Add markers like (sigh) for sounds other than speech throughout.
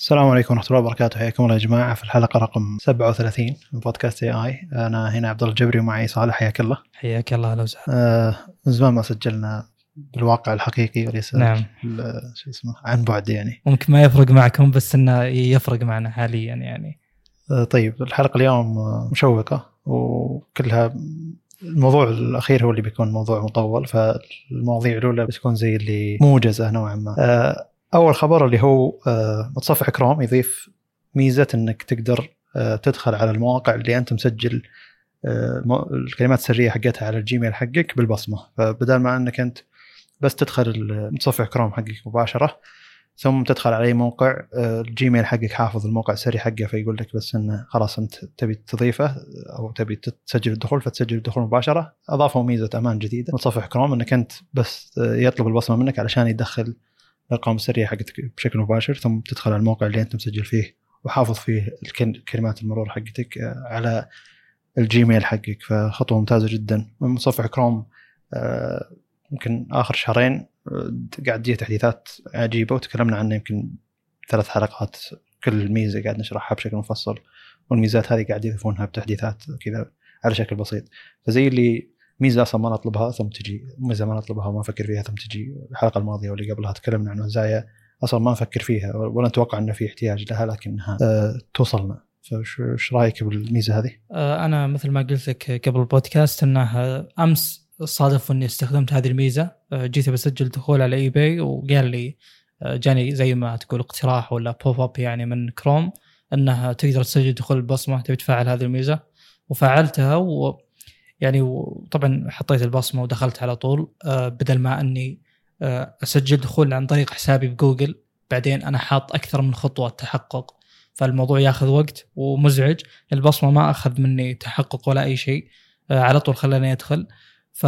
السلام عليكم ورحمة الله وبركاته. حياكم الله يا جماعة في الحلقة رقم 37 من بودكاست اي اي أنا هنا عبد الله الجبري ومعي صالح. حياك الله. حياك الله أهلا وسهلا آه من زمان ما سجلنا بالواقع الحقيقي وليس نعم. شو اسمه عن بعد يعني. ممكن ما يفرق معكم بس إنه يفرق معنا حاليا يعني. آه طيب الحلقة اليوم مشوقة وكلها الموضوع الأخير هو اللي بيكون موضوع مطول فالمواضيع الأولى بتكون زي اللي موجزة نوعا ما. آه أول خبر اللي هو آه متصفح كروم يضيف ميزة أنك تقدر آه تدخل على المواقع اللي أنت مسجل آه، الكلمات السرية حقتها على ال Gmail حقك بالبصمة. فبدل ما إنك أنت بس تدخل المتصفح كروم حقك مباشرة ثم تدخل على أي موقع ال Gmail حقك حافظ الموقع السري حقه فيقول لك بس إنه خلاص أنت تبي تضيفه أو تبي تسجل الدخول فتسجل الدخول مباشرة. أضافوا ميزة أمان جديدة. متصفح كروم إنك أنت بس يطلب البصمة منك علشان يدخل الارقام السريه حقتك بشكل مباشر ثم تدخل على الموقع اللي أنت مسجل فيه وحافظ فيه كلمات المرور حقتك آه، على الجيميل حقك. فخطوة ممتازة جدا. من متصفح كروم آه، يمكن آخر شهرين آه، قاعد تجي تحديثات عجيبة وتكلمنا عنها يمكن ثلاث حلقات. كل ميزة قاعد نشرحها بشكل مفصل والميزات هذه قاعد يضيفونها بتحديثات كذا على شكل بسيط. فزي اللي ميزة أصلا ما نطلبها ثم تجي ميزة ما نطلبها وما نفكر فيها ثم تجي الحلقة الماضية واللي قبلها تكلمنا عن مزايا أصلا ما نفكر فيها ولا نتوقع إنه في احتياج لها لكنها آه، توصلنا. فايش رأيك بالميزة هذه؟ آه، أنا مثل ما قلت لك قبل البودكاست انه أمس صادف إني استخدمت هذه الميزة. آه، جيت بسجل دخول على eBay وقال لي آه، جاني زي ما تقول اقتراح ولا pop up يعني من كروم إنها تقدر تسجل دخول البصمة تبي تفعل هذه الميزة. وفعلتها و يعني وطبعا حطيت البصمه ودخلت على طول آه، بدل ما أني آه، أسجل دخول عن طريق حسابي بجوجل بعدين أنا حاط أكثر من خطوة تحقق فالموضوع ياخذ وقت ومزعج البصمه ما أخذ مني تحقق ولا أي شيء آه، على طول خلاني أدخل. ف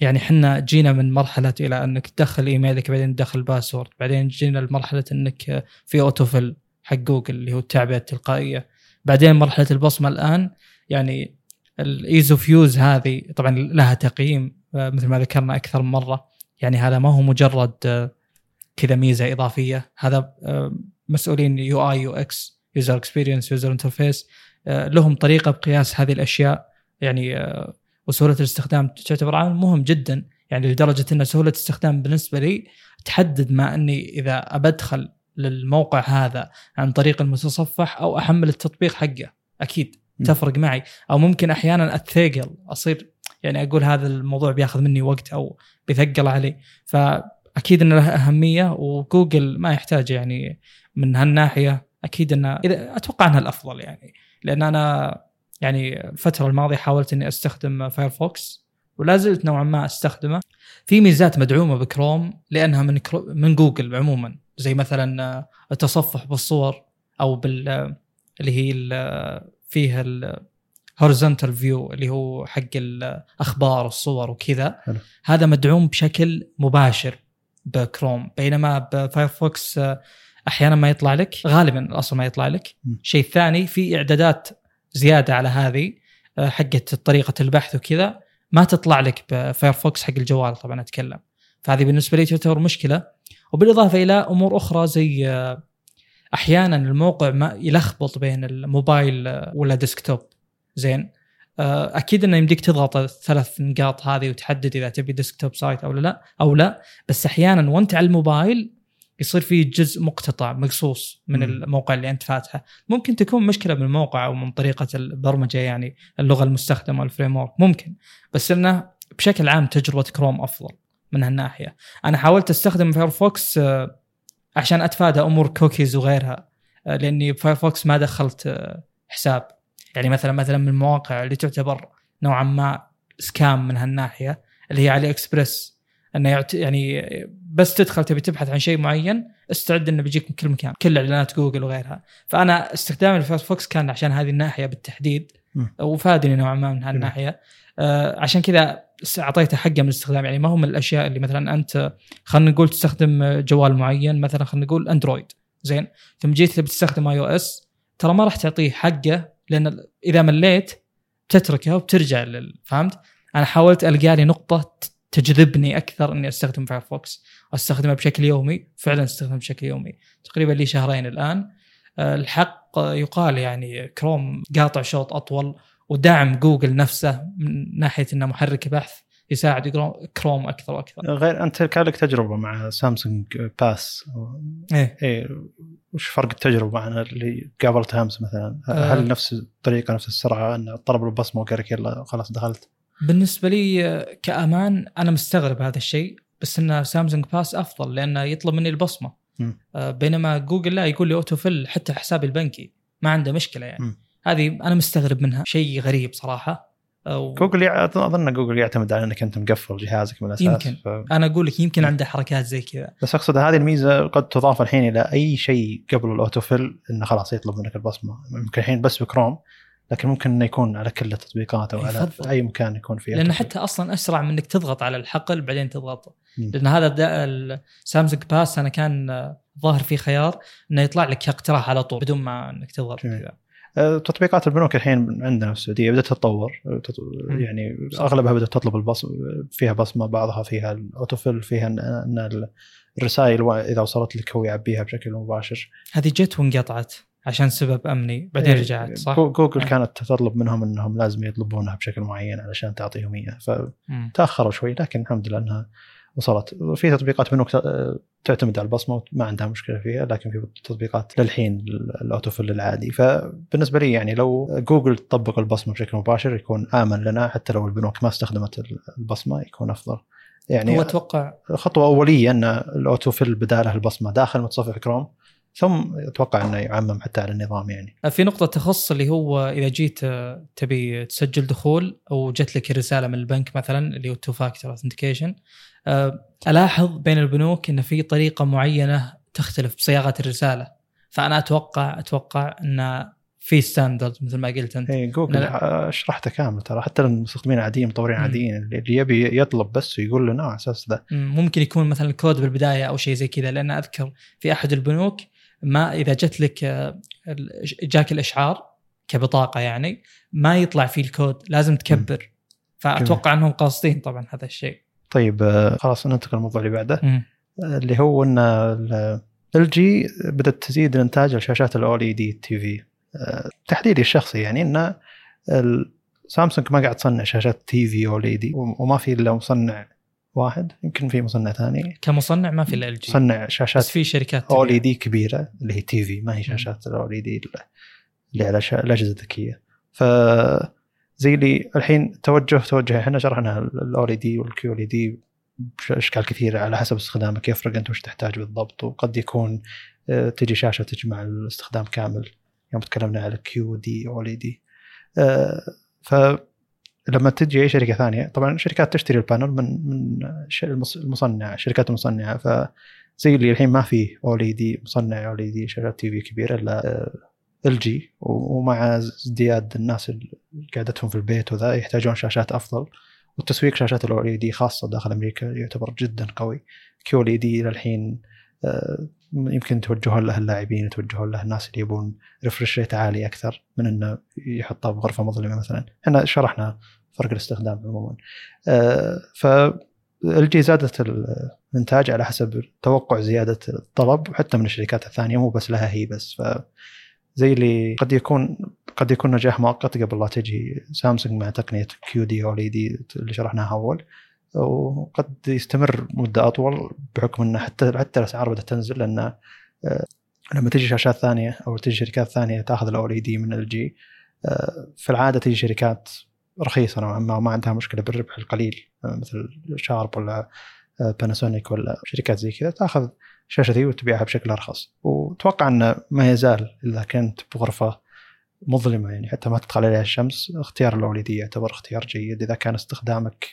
يعني إحنا جينا من مرحلة إلى أنك تدخل إيميلك بعدين تدخل password بعدين جينا لمرحلة أنك في autofill حق جوجل اللي هو التعبئة التلقائية. بعدين مرحلة البصمه الآن يعني ال ease of use هذه طبعا لها تقييم آه، مثل ما ذكرنا أكثر من مرة. يعني هذا ما هو مجرد آه، كذا ميزة إضافية. هذا آه، مسؤولين UI UX user experience user interface لهم طريقة بقياس هذه الأشياء. يعني وسهولة الاستخدام تعتبر عامل مهم جدا. يعني لدرجة أن سهولة الاستخدام بالنسبة لي تحدد ما أني إذا ابى ادخل للموقع هذا عن طريق المتصفح أو أحمل التطبيق حقه. أكيد. تفرق معي. أو ممكن أحيانا أتثقل أصير يعني أقول هذا الموضوع بياخذ مني وقت أو بيثقل علي. فأكيد انه له أهمية وجوجل ما يحتاج يعني من هالناحية. أكيد انه أتوقع إنها الأفضل يعني. لأن أنا يعني الفترة الماضية حاولت إني أستخدم Firefox ولا زلت نوعا ما أستخدمه. في ميزات مدعومة بكروم لأنها من كرو من جوجل عموما. زي مثلا التصفح بالصور أو بال اللي هي فيها ال horizontal view اللي هو حق الأخبار الصور وكذا. هذا مدعوم بشكل مباشر بكروم بينما ب Firefox آه، أحيانا ما يطلع لك غالبا أصلا ما يطلع لك م. شيء ثاني في إعدادات زيادة على هذه آه، حقت طريقة البحث وكذا ما تطلع لك ب Firefox حق الجوال طبعا أتكلم فهذه بالنسبة لي تعتبر مشكلة وبالإضافة إلى أمور أخرى زي آه، أحيانا الموقع ما يلخبط بين الموبايل ولا desktop. زين؟ آه، أكيد إنه يمديك تضغط الثلاث نقاط هذه وتحدد إذا تبي desktop site أو لا أو لا. بس أحيانا وأنت على الموبايل يصير في جزء مقتطع مقصوص من. الموقع اللي أنت فاتحه. ممكن تكون مشكلة من الموقع أو من طريقة البرمجة يعني اللغة المستخدمة ال framework ممكن. بس إنه بشكل عام تجربة كروم أفضل من هالناحية. أنا حاولت أستخدم Firefox آه، عشان أتفادى أمور كوكيز وغيرها. آه، لأني ب Firefox ما دخلت آه، حساب. يعني مثلا مثلا من المواقع اللي تعتبر نوعا ما scam من هالناحية اللي هي AliExpress إنه. يعني بس تدخل تبي تبحث عن شيء معين استعد إنه بيجيك من كل مكان. كل إعلانات جوجل وغيرها. فأنا استخدامي ل Firefox كان عشان هذه الناحية بالتحديد. وفادني نوعا ما من هالناحية. آه عشان كذا أعطيته حقه من الاستخدام. يعني ما هو من الأشياء اللي مثلا أنت خلينا نقول تستخدم جوال معين مثلا خلينا نقول Android. زين؟ ثم جيت تبي تستخدم iOS ترى ما راح تعطيه حقه لأن إذا مليت تتركه وبترجع لل... فهمت؟ أنا حاولت ألقى لي نقطة تجذبني أكثر إني أستخدم Firefox. واستخدمه بشكل يومي فعلا أستخدمه بشكل يومي. تقريبا لي شهرين الآن. آه، الحق يقال يعني كروم قاطع شوط أطول ودعم جوجل نفسه من ناحية إنه محرك بحث يساعد Chro- Chrome أكثر وأكثر غير أنت كان لك تجربة مع Samsung Pass إيه إيه وش فرق التجربة معنا اللي قابلتها امس مثلا؟ آه. هل نفس الطريقة نفس السرعة إن طلب البصمه وقال لك يلا خلاص دخلت؟ بالنسبة لي آه، كأمان أنا مستغرب هذا الشيء بس إن Samsung Pass أفضل لأنه يطلب مني البصمة مم. آه، بينما جوجل لا يقول لي autofill حتى حسابي البنكي ما عنده مشكلة يعني مم. هذه أنا مستغرب منها شيء غريب صراحة آه، جوجل أظن جوجل يعتمد على إنك أنت مقفل جهازك من الأساس يمكن. ف... أنا أقول لك يمكن عنده حركات زي كذا بس أقصد هذه الميزة قد تضاف الحين إلى أي شيء قبل ال autofill إنه خلاص يطلب منك البصمة يمكن الحين بس بكروم لكن ممكن إنه يكون على كل التطبيقات أو على. أي مكان يكون فيه لأن. حتى أصلا أسرع من إنك تضغط على الحقل بعدين تضغط مم. لأن هذا ال Samsung Pass أنا كان ظاهر فيه خيار إنه يطلع لك اقتراح على طول بدون ما إنك تضغط. كذا تطبيقات البنوك الحين عندنا في السعودية بدأت تتطور آه،. يعني. أغلبها بدأت تطلب البصمه فيها بصمة بعضها فيها الأوتوفيل فيها ان الرسائل إذا وصلت لك هو يعبيها بشكل مباشر هذه جت وانقطعت عشان سبب أمني بعدين إيه، رجعت صح؟ جو- جوجل إيه. كانت تطلب منهم إنهم لازم يطلبونها بشكل معين علشان تعطيهم اياه مم. فتاخروا شوي لكن الحمد لله إنها وصلت. في تطبيقات بنوك ت- تعتمد على البصمة وما عندها مشكلة فيها لكن في تطبيقات للحين ال- ال autofill العادي. فبالنسبة لي يعني لو جوجل تطبق البصمة بشكل مباشر يكون آمن لنا حتى لو البنوك ما استخدمت ال- البصمة يكون أفضل. يعني هو أتوقع خطوة أولية أن ال autofill بدالة البصمة داخل متصفح كروم ثم أتوقع إنه يعمم حتى على النظام يعني. في نقطة تخص اللي هو إذا جيت آه، تبي تسجل دخول أو جت لك رسالة من البنك مثلا اللي هو two factor authentication ألاحظ بين البنوك إن في طريقة معينة تختلف بصياغة الرسالة. فأنا أتوقع أتوقع أن في standard مثل ما قلت أنت. اي جوجل لا. شرحته كامل ترى. حتى المستخدمين العاديين مطورين. عاديين اللي يبي يطلب بس ويقول لنا على أساس ذا. مم، ممكن يكون مثلا الكود بالبداية أو شيء زي كذا. لأن أذكر في أحد البنوك ما إذا جت لك آه، جاك الإشعار كبطاقة يعني ما يطلع فيه الكود لازم تكبر. فأتوقع أنهم قاصدين طبعا هذا الشيء. طيب آه، خلاص ننتقل للموضوع اللي بعده. مم. آه، اللي هو إن LG بدأت تزيد الإنتاج لشاشات ال OLED TV تحديدي الشخصي يعني إن سامسونج ما قاعد تصنع شاشات TV OLED وما في إلا مصنع واحد يمكن في مصنع ثاني. كمصنع ما في LG مصنع شاشات بس في شركات. OLED كبيرة اللي هي TV ما هي شاشات ال OLED اللي على شا- الأجهزة الذكية. ف زي اللي الحين توجه توجه إحنا شرحنا ال OLED وال QLED باشكال كثيرة على حسب استخدامك يفرق انت وش تحتاج بالضبط وقد يكون آه، تجي شاشة تجمع الاستخدام كامل. يوم تكلمنا على QD OLED فلما تجي أي شركة ثانية طبعا شركات تشتري ال panel من من المصنع الشركات المصنعة. ف زي اللي الحين ما في OLED مصنع OLED شاشات TV كبيرة إلا LG. ومع ازدياد الناس قعدتهم في البيت وذا يحتاجون شاشات أفضل. والتسويق شاشات ال OLED خاصة داخل أمريكا يعتبر جدا قوي. QD للحين آه، يمكن يتوجهون له اللاعبين يتوجهون له الناس اللي يبون refresh rate عالي أكثر من إنه يحطها بغرفه مظلمة مثلا. إحنا شرحنا فرق الاستخدام عموما. آه، ف LG زادت الإنتاج على حسب توقع زيادة الطلب وحتى من الشركات الثانية مو بس لها هي بس. ف زي اللي قد يكون قد يكون نجاح مؤقت قبل لا تجي سامسونج مع تقنية QD OLED اللي شرحناها أول. وقد يستمر مدة أطول بحكم إنه حتى حتى الأسعار بدأت تنزل لأن آه، لما تجي شاشات ثانية أو تجي شركات ثانية تأخذ ال OLED من LG في العادة تجي شركات رخيصة نوعا ما وما عندها مشكلة بالربح القليل آه، مثل شارب ولا باناسونيك ولا شركات زي كذا تأخذ الشاشه ذي وتبيعها بشكل أرخص. وأتوقع إنه ما يزال إذا كنت بغرفة مظلمة يعني حتى ما تدخل عليها الشمس اختيار ال OLED يعتبر اختيار جيد إذا كان استخدامك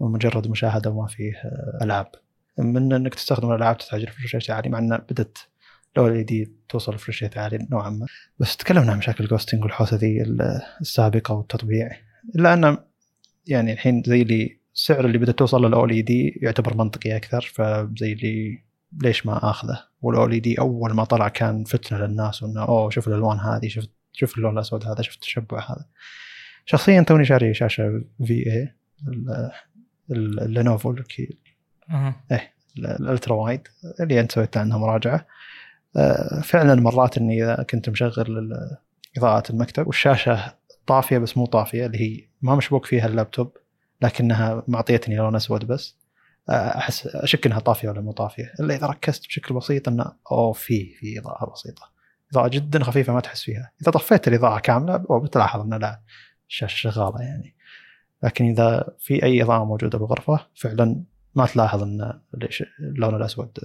مجرد مشاهدة وما فيه آه، ألعاب. من إنك تستخدم الألعاب تحتاج refresh rate عالي مع انه بدت ال OLED توصل rate عالي نوعا ما. بس تكلمنا عن مشاكل ال ghosting والحوسة ذي السابقة والتطبيع. إلا انه يعني الحين زي اللي السعر اللي بدأت توصل له ال OLED يعتبر منطقي أكثر فزي اللي ليش ما آخذه؟ وال OLED أول ما طلع كان فتنة للناس وإنه أوه شوف الألوان هذه شوف شوف اللون الأسود هذا شوف التشبع هذا. شخصيا توني شاري شاشة في اي اللينوفو أها. ال ultrawide اللي أنت سويت عنها مراجعة. آه، فعلا مرات إني إذا كنت مشغل اضاءه المكتب والشاشة طافية بس مو طافية اللي هي ما مشبوك فيها اللابتوب لكنها معطيتني لون اسود بس. آه، أحس أشك إنها طافية ولا مو طافية. إلا إذا ركزت بشكل بسيط إنه أوه في في إضاءة بسيطة. إضاءة جدا خفيفة ما تحس فيها. إذا طفيت الإضاءة كاملة بتلاحظ ان لا الشاشة شغالة يعني. لكن إذا في أي إضاءة موجودة بالغرفة فعلا ما تلاحظ إن ليش اللون الأسود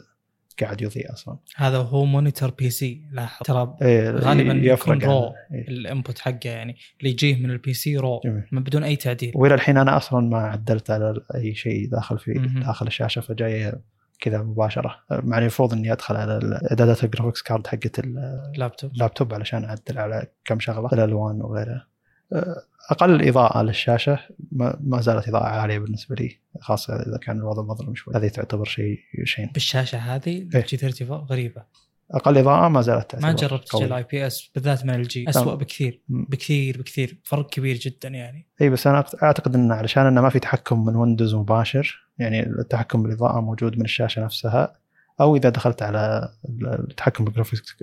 قاعد يضيء أصلا هذا هو monitor PC لاحظ ترى إيه غالبا يكون raw عنه. إيه. ال input حقه يعني اللي يجيه من ال PC raw من بدون أي تعديل وإلى الحين أنا أصلا ما عدلت على أي شيء داخل في مهم. داخل الشاشة فجاية كذا مباشرة مع المفروض إني أدخل على اعدادات ال graphics card حقت laptop ال laptop علشان أعدل على كم شغلة الالوان وغيرها أقل إضاءة للشاشه ما زالت إضاءة عالية بالنسبة لي خاصة إذا كان الوضع مظلم شوي. هذه تعتبر شيء شين بالشاشة هذه إيه. G34 غريبة. أقل إضاءة ما زالت تعتبر ما جربت قوية. ال I بي إس بالذات من الجي اسوء بكثير. بكثير بكثير. فرق كبير جدا يعني. اي بس أنا أعتقد انه علشان إنه ما في تحكم من ويندوز مباشر يعني التحكم بالإضاءة موجود من الشاشة نفسها أو إذا دخلت على التحكم بالجرافيكس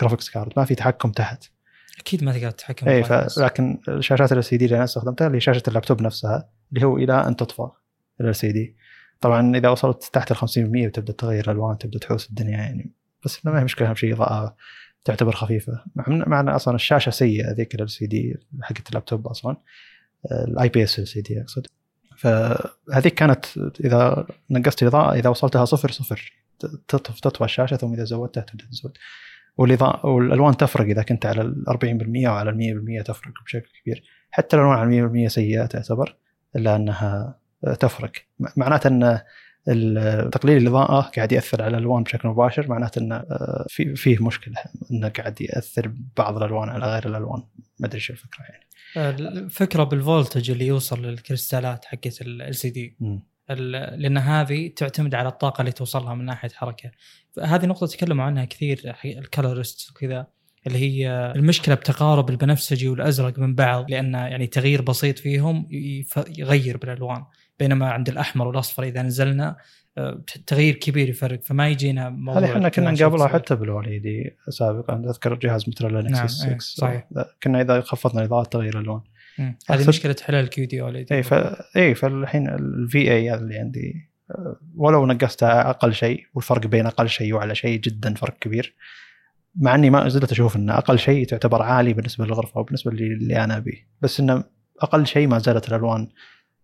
جرافيكس كارد ما في تحكم تحت. أكيد ما تقدر تتحكم اي إس. ف... لكن الشاشات ال سي دي اللي أنا استخدمتها اللي شاشة اللابتوب نفسها اللي هو إلى أن تطفى ال سي دي. طبعا إذا وصلت تحت ال 50% بتبدا تغير الألوان تبدأ تحوس الدنيا يعني. بس ما هي مشكلة اهم شيء اضاءه تعتبر خفيفة. مع ان أصلا الشاشة سيئة ذيك LCD حقت اللابتوب أصلا. ال IPS LCD أقصد. فهذيك كانت إذا نقصت الاضاءه إذا وصلتها صفر صفر. تطفى تطفى الشاشة ثم إذا زودتها تبدأ تزود. والألوان تفرق إذا كنت على ال 40% أو على ال 100% تفرق بشكل كبير. حتى الالوان على 100% سيئة تعتبر إلا أنها تفرق. م- معناته أن ال- تقليل الإضاءة قاعد يأثر على الألوان بشكل مباشر معناته انه آه، في فيه مشكلة انه قاعد يأثر بعض الألوان على غير الألوان. ما أدري إيش الفكرة يعني. الفكرة بال voltage اللي يوصل للكريستالات حقت LCD. ال- لأن هذه تعتمد على الطاقة اللي توصلها من ناحية حركة هذه نقطة تكلموا عنها كثير ال colorist وكذا اللي هي المشكلة بتقارب البنفسجي والأزرق من بعض لأن يعني تغيير بسيط فيهم يغير بالألوان بينما عند الأحمر والأصفر إذا نزلنا آه، تغيير كبير يفرق فما يجينا موضوع هذه إحنا كنا نقابلها. حتى بالوليدي سابقا أذكر جهاز مثل نعم، لينكس إيه، 6 صحيح. كنا إذا خفضنا الاضاءه تغير الالوان. هذه مشكلة حلال الكيو دي اوليدي اي ف... اي فالحين الفي اي اللي عندي آه، ولو نقصتها أقل شيء والفرق بين أقل شيء وأعلى شيء جدا فرق كبير. مع إني ما زلت أشوف إن أقل شيء تعتبر عالي بالنسبة للغرفة وبالنسبة اللي, اللي أنا أبيه. بس إنه أقل شيء ما زالت الألوان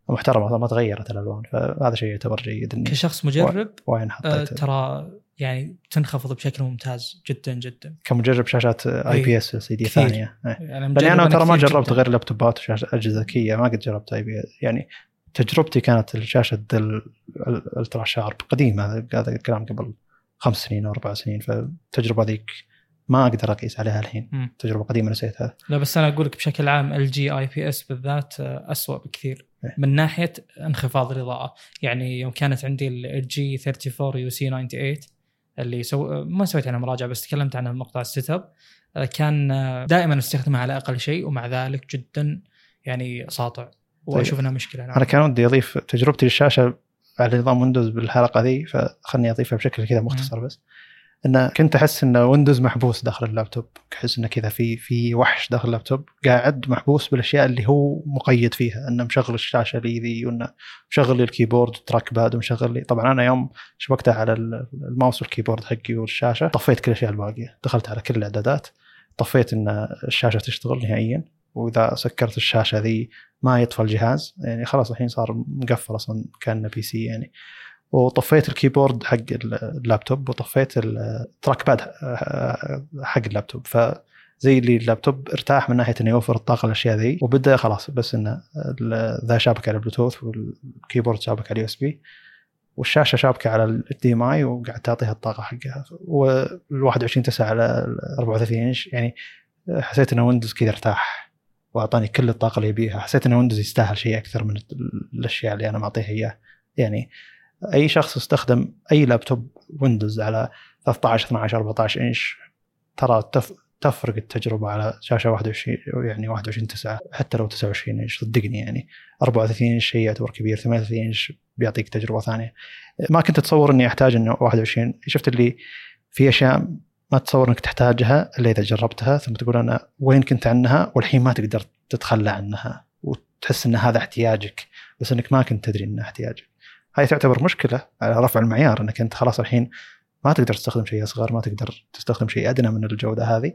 محترمة ما تغيرت الألوان فهذا شيء يعتبر جيد إني كشخص مجرب وين آه، حطيت ترى يعني تنخفض بشكل ممتاز جدا جدا كمجرب شاشات IPS LCD. ثانية إيه. يعني لأني أنا ترى ما جربت جداً. غير لابتوبات وشاشة أجهزة ذكية ما قد جربت IPS يعني تجربتي كانت الشاشة ال- ال- ال UltraSharp قديمة هذا الكلام قبل خمس سنين أو أربع سنين فالتجربة ذيك ما أقدر أقيس عليها الحين مم. تجربة قديمة نسيتها لا بس أنا أقول لك بشكل عام LG IPS بالذات اسوء بكثير إيه. من ناحية انخفاض الإضاءة يعني يوم كانت عندي LG 34 UC 98 اللي سو... ما سويت عنها مراجعة بس تكلمت عنها بمقطع ال setup آه، كان آه، دائما استخدمها على أقل شيء ومع ذلك جدا يعني ساطع وأشوف إنها مشكلة. نعم. أنا كان ودي أضيف تجربتي للشاشة على نظام ويندوز بالحلقة ذي فخلني أضيفها بشكل كذا مختصر بس. انه كنت أحس إن ويندوز محبوس داخل اللابتوب. أحس انه كذا في في وحش داخل اللابتوب. قاعد محبوس بالأشياء اللي هو مقيد فيها. انه مشغل الشاشة لي ذي وانه مشغل لي ال keyboard وال trackpad ومشغل لي. طبعا أنا يوم شبكتها على ال- الماوس وال keyboard حقي والشاشة طفيت كل الأشياء الباقية. دخلت على كل الإعدادات. طفيت إن الشاشة تشتغل نهائيا. وإذا سكرت الشاشة ذي ما يطفى الجهاز. يعني خلاص الحين صار مقفل أصلا كأنه PC يعني. وطفيت ال keyboard حق اللابتوب وطفيت ال trackpad حق اللابتوب. فزي اللي اللابتوب ارتاح من ناحية إنه يوفر الطاقة الاشياء ذي وبدأ خلاص بس انه ذا شابك على البلوتوث وال keyboard شابك على ال USB والشاشة شابكة على ال HDMI وقاعد تعطيها الطاقة حقها. وال 21 9 على ال 34 انش يعني حسيت ان ويندوز كذا ارتاح وأعطاني كل الطاقة اللي يبيها. حسيت ان ويندوز يستاهل شيء أكثر من الأشياء اللي أنا معطيها إياه. يعني أي شخص استخدم أي لابتوب ويندوز على 13 12 14 إنش ترى تف تفرق التجربة على شاشة 21 يعني 21 9 حتى لو 29 إنش صدقني يعني 34 إنش شيء يعتبر كبير 38 إنش بيعطيك تجربة ثانية ما كنت اتصور إني أحتاج إنه 21 شفت اللي في أشياء ما تتصور إنك تحتاجها إلا إذا جربتها ثم تقول أنا وين كنت عنها والحين ما تقدر تتخلى عنها وتحس إن هذا احتياجك بس إنك ما كنت تدري إنه احتياجك. هاي تعتبر مشكلة على رفع المعيار إنك أنت خلاص الحين ما تقدر تستخدم شيء أصغر ما تقدر تستخدم شيء أدنى من الجودة هذه.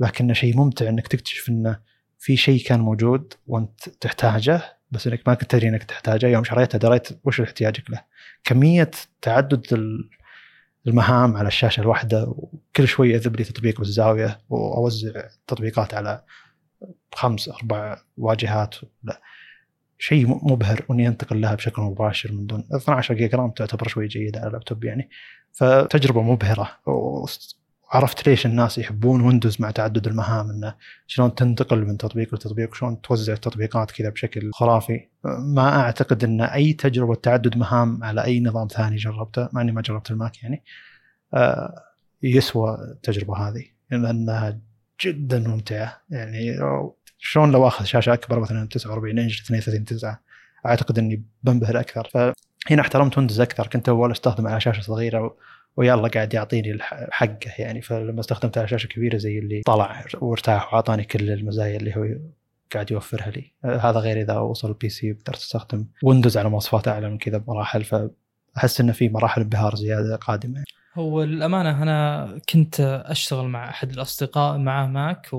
لكنه شيء ممتع إنك تكتشف انه في شيء كان موجود وأنت تحتاجه بس إنك ما كنت تدري إنك تحتاجه. يوم شريته دريت وش احتياجك له. كمية تعدد المهام على الشاشة الواحدة وكل شوي أذب لي تطبيق بالزاوية وأوزع تطبيقات على خمس أربع واجهات. لا. شيء مبهر واني انتقل لها بشكل مباشر من دون 12 جيجا RAM تعتبر شوي جيدة على اللابتوب يعني. فتجربة مبهرة. وعرفت ليش الناس يحبون ويندوز مع تعدد المهام إنه شلون تنتقل من تطبيق لتطبيق وشلون توزع التطبيقات كذا بشكل خرافي. ما أعتقد إن أي تجربة تعدد مهام على أي نظام ثاني جربته مع إني ما جربت الماك يعني. آه، يسوى التجربة هذه لأنها جدا ممتعة يعني. شلون لو أخذ شاشة أكبر؟ مثلا 49 إنش 32 9 أعتقد إني بنبهر أكثر. فهنا احترمت ويندوز أكثر. كنت أول استخدم على شاشة صغيرة ويلا قاعد يعطيني حقه يعني. فلما استخدمت على شاشة كبيرة زي اللي طلع وارتاح وأعطاني كل المزايا اللي هو قاعد يوفرها لي. هذا غير إذا وصل ال PC وقدرت أستخدم ويندوز على مواصفات أعلى من كذا بمراحل فأحس إنه في مراحل انبهار زيادة قادمة. هو الامانه أنا كنت أشتغل مع أحد الأصدقاء معاه ماك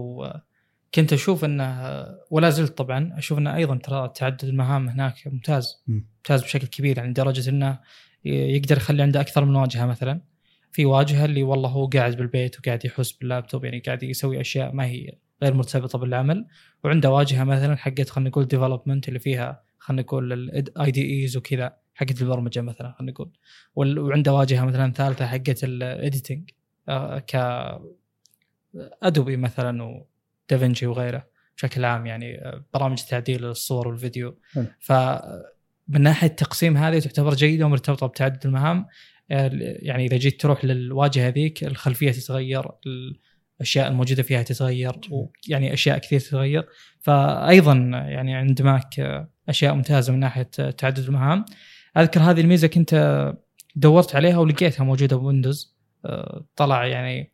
وكنت أشوف انه ولا زلت طبعا أشوف انه أيضا ترى تعدد المهام هناك ممتاز ممتاز بشكل كبير يعني لدرجة إنه يقدر يخلي عنده أكثر من واجهة مثلا. في واجهة اللي والله هو قاعد بالبيت وقاعد يحس باللابتوب يعني قاعد يسوي أشياء ما هي غير مرتبطة بالعمل. وعنده واجهة مثلا حقت خلينا نقول development اللي فيها خلينا نقول ال IDEs وكذا حقت البرمجة مثلا خلينا نقول. وعنده واجهة مثلا ثالثة حقت ال editing آه، ك Adobe مثلا ودافنشي وغيره بشكل عام يعني آه، برامج تعديل الصور والفيديو. ف من ناحية التقسيم هذه تعتبر جيدة ومرتبطة بتعدد المهام. آه، يعني إذا جيت تروح للواجهة ذيك الخلفية تتغير الأشياء الموجودة فيها تتغير ويعني أشياء كثير تتغير. فايضا يعني عند ماك أشياء ممتازة من ناحية تعدد المهام. أذكر هذه الميزة كنت دورت عليها ولقيتها موجودة بويندوز. آه، طلع يعني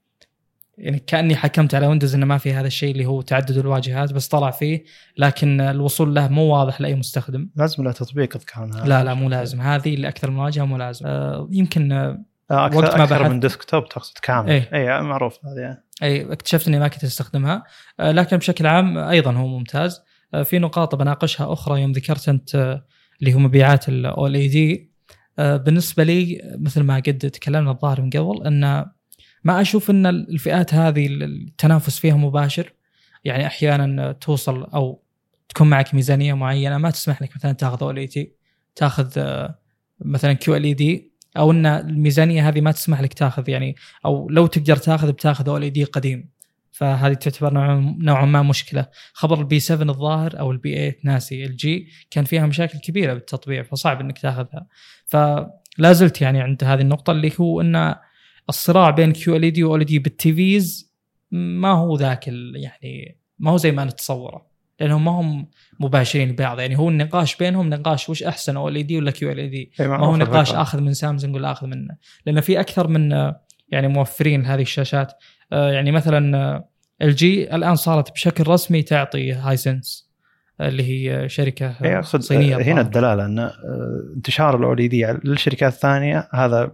يعني كأني حكمت على ويندوز إنه ما في هذا الشيء اللي هو تعدد الواجهات بس طلع فيه لكن الوصول له مو واضح لأي مستخدم. لازم له تطبيق أذكر. لا لا مو لازم. هذه اللي أكثر من واجهه مو لازم. آه. يمكن آه أكثر وقت ما أكثر من desktop تقصد كامل. اي اي معروف هذه. اي اكتشفت إني ما كنت أستخدمها. آه لكن بشكل عام أيضا هو ممتاز. آه في نقاط بناقشها أخرى يوم ذكرت أنت آه اللي هو مبيعات ال OLED آه، بالنسبة لي مثل ما قد تكلمنا الظاهر من قبل أن ما أشوف إن الفئات هذه التنافس فيها مباشر. يعني أحيانا توصل أو تكون معك ميزانية معينة ما تسمح لك مثلا تأخذ إي تي تأخذ آه، مثلا QLED أو إن الميزانية هذه ما تسمح لك تأخذ يعني أو لو تقدر تأخذ بتأخذ OLED قديم. فهذه تعتبر نوعا ما مشكلة. خبر البي 7 الظاهر أو البي 8 ناسي الجي كان فيها مشاكل كبيرة بالتطبيع فصعب إنك تأخذها. فلا زلت يعني عند هذه النقطة اللي هو إن الصراع بين كيو إل دي واول دي بالتيفيز ما هو ذاك يعني ما هو زي ما نتصوره لأنهم ما هم مباشرين ببعض. يعني هو النقاش بينهم نقاش وش أحسن أو إل دي ولا كيو إل دي؟ ما هو نقاش آخذ من سامسونج ولا آخذ من لأن في أكثر من يعني موفرين هذه الشاشات. آه، يعني مثلا LG الآن صارت بشكل رسمي تعطي هايسنس اللي هي شركة صينية هنا الدلالة إن آه، انتشار ال OLED للشركات الثانية هذا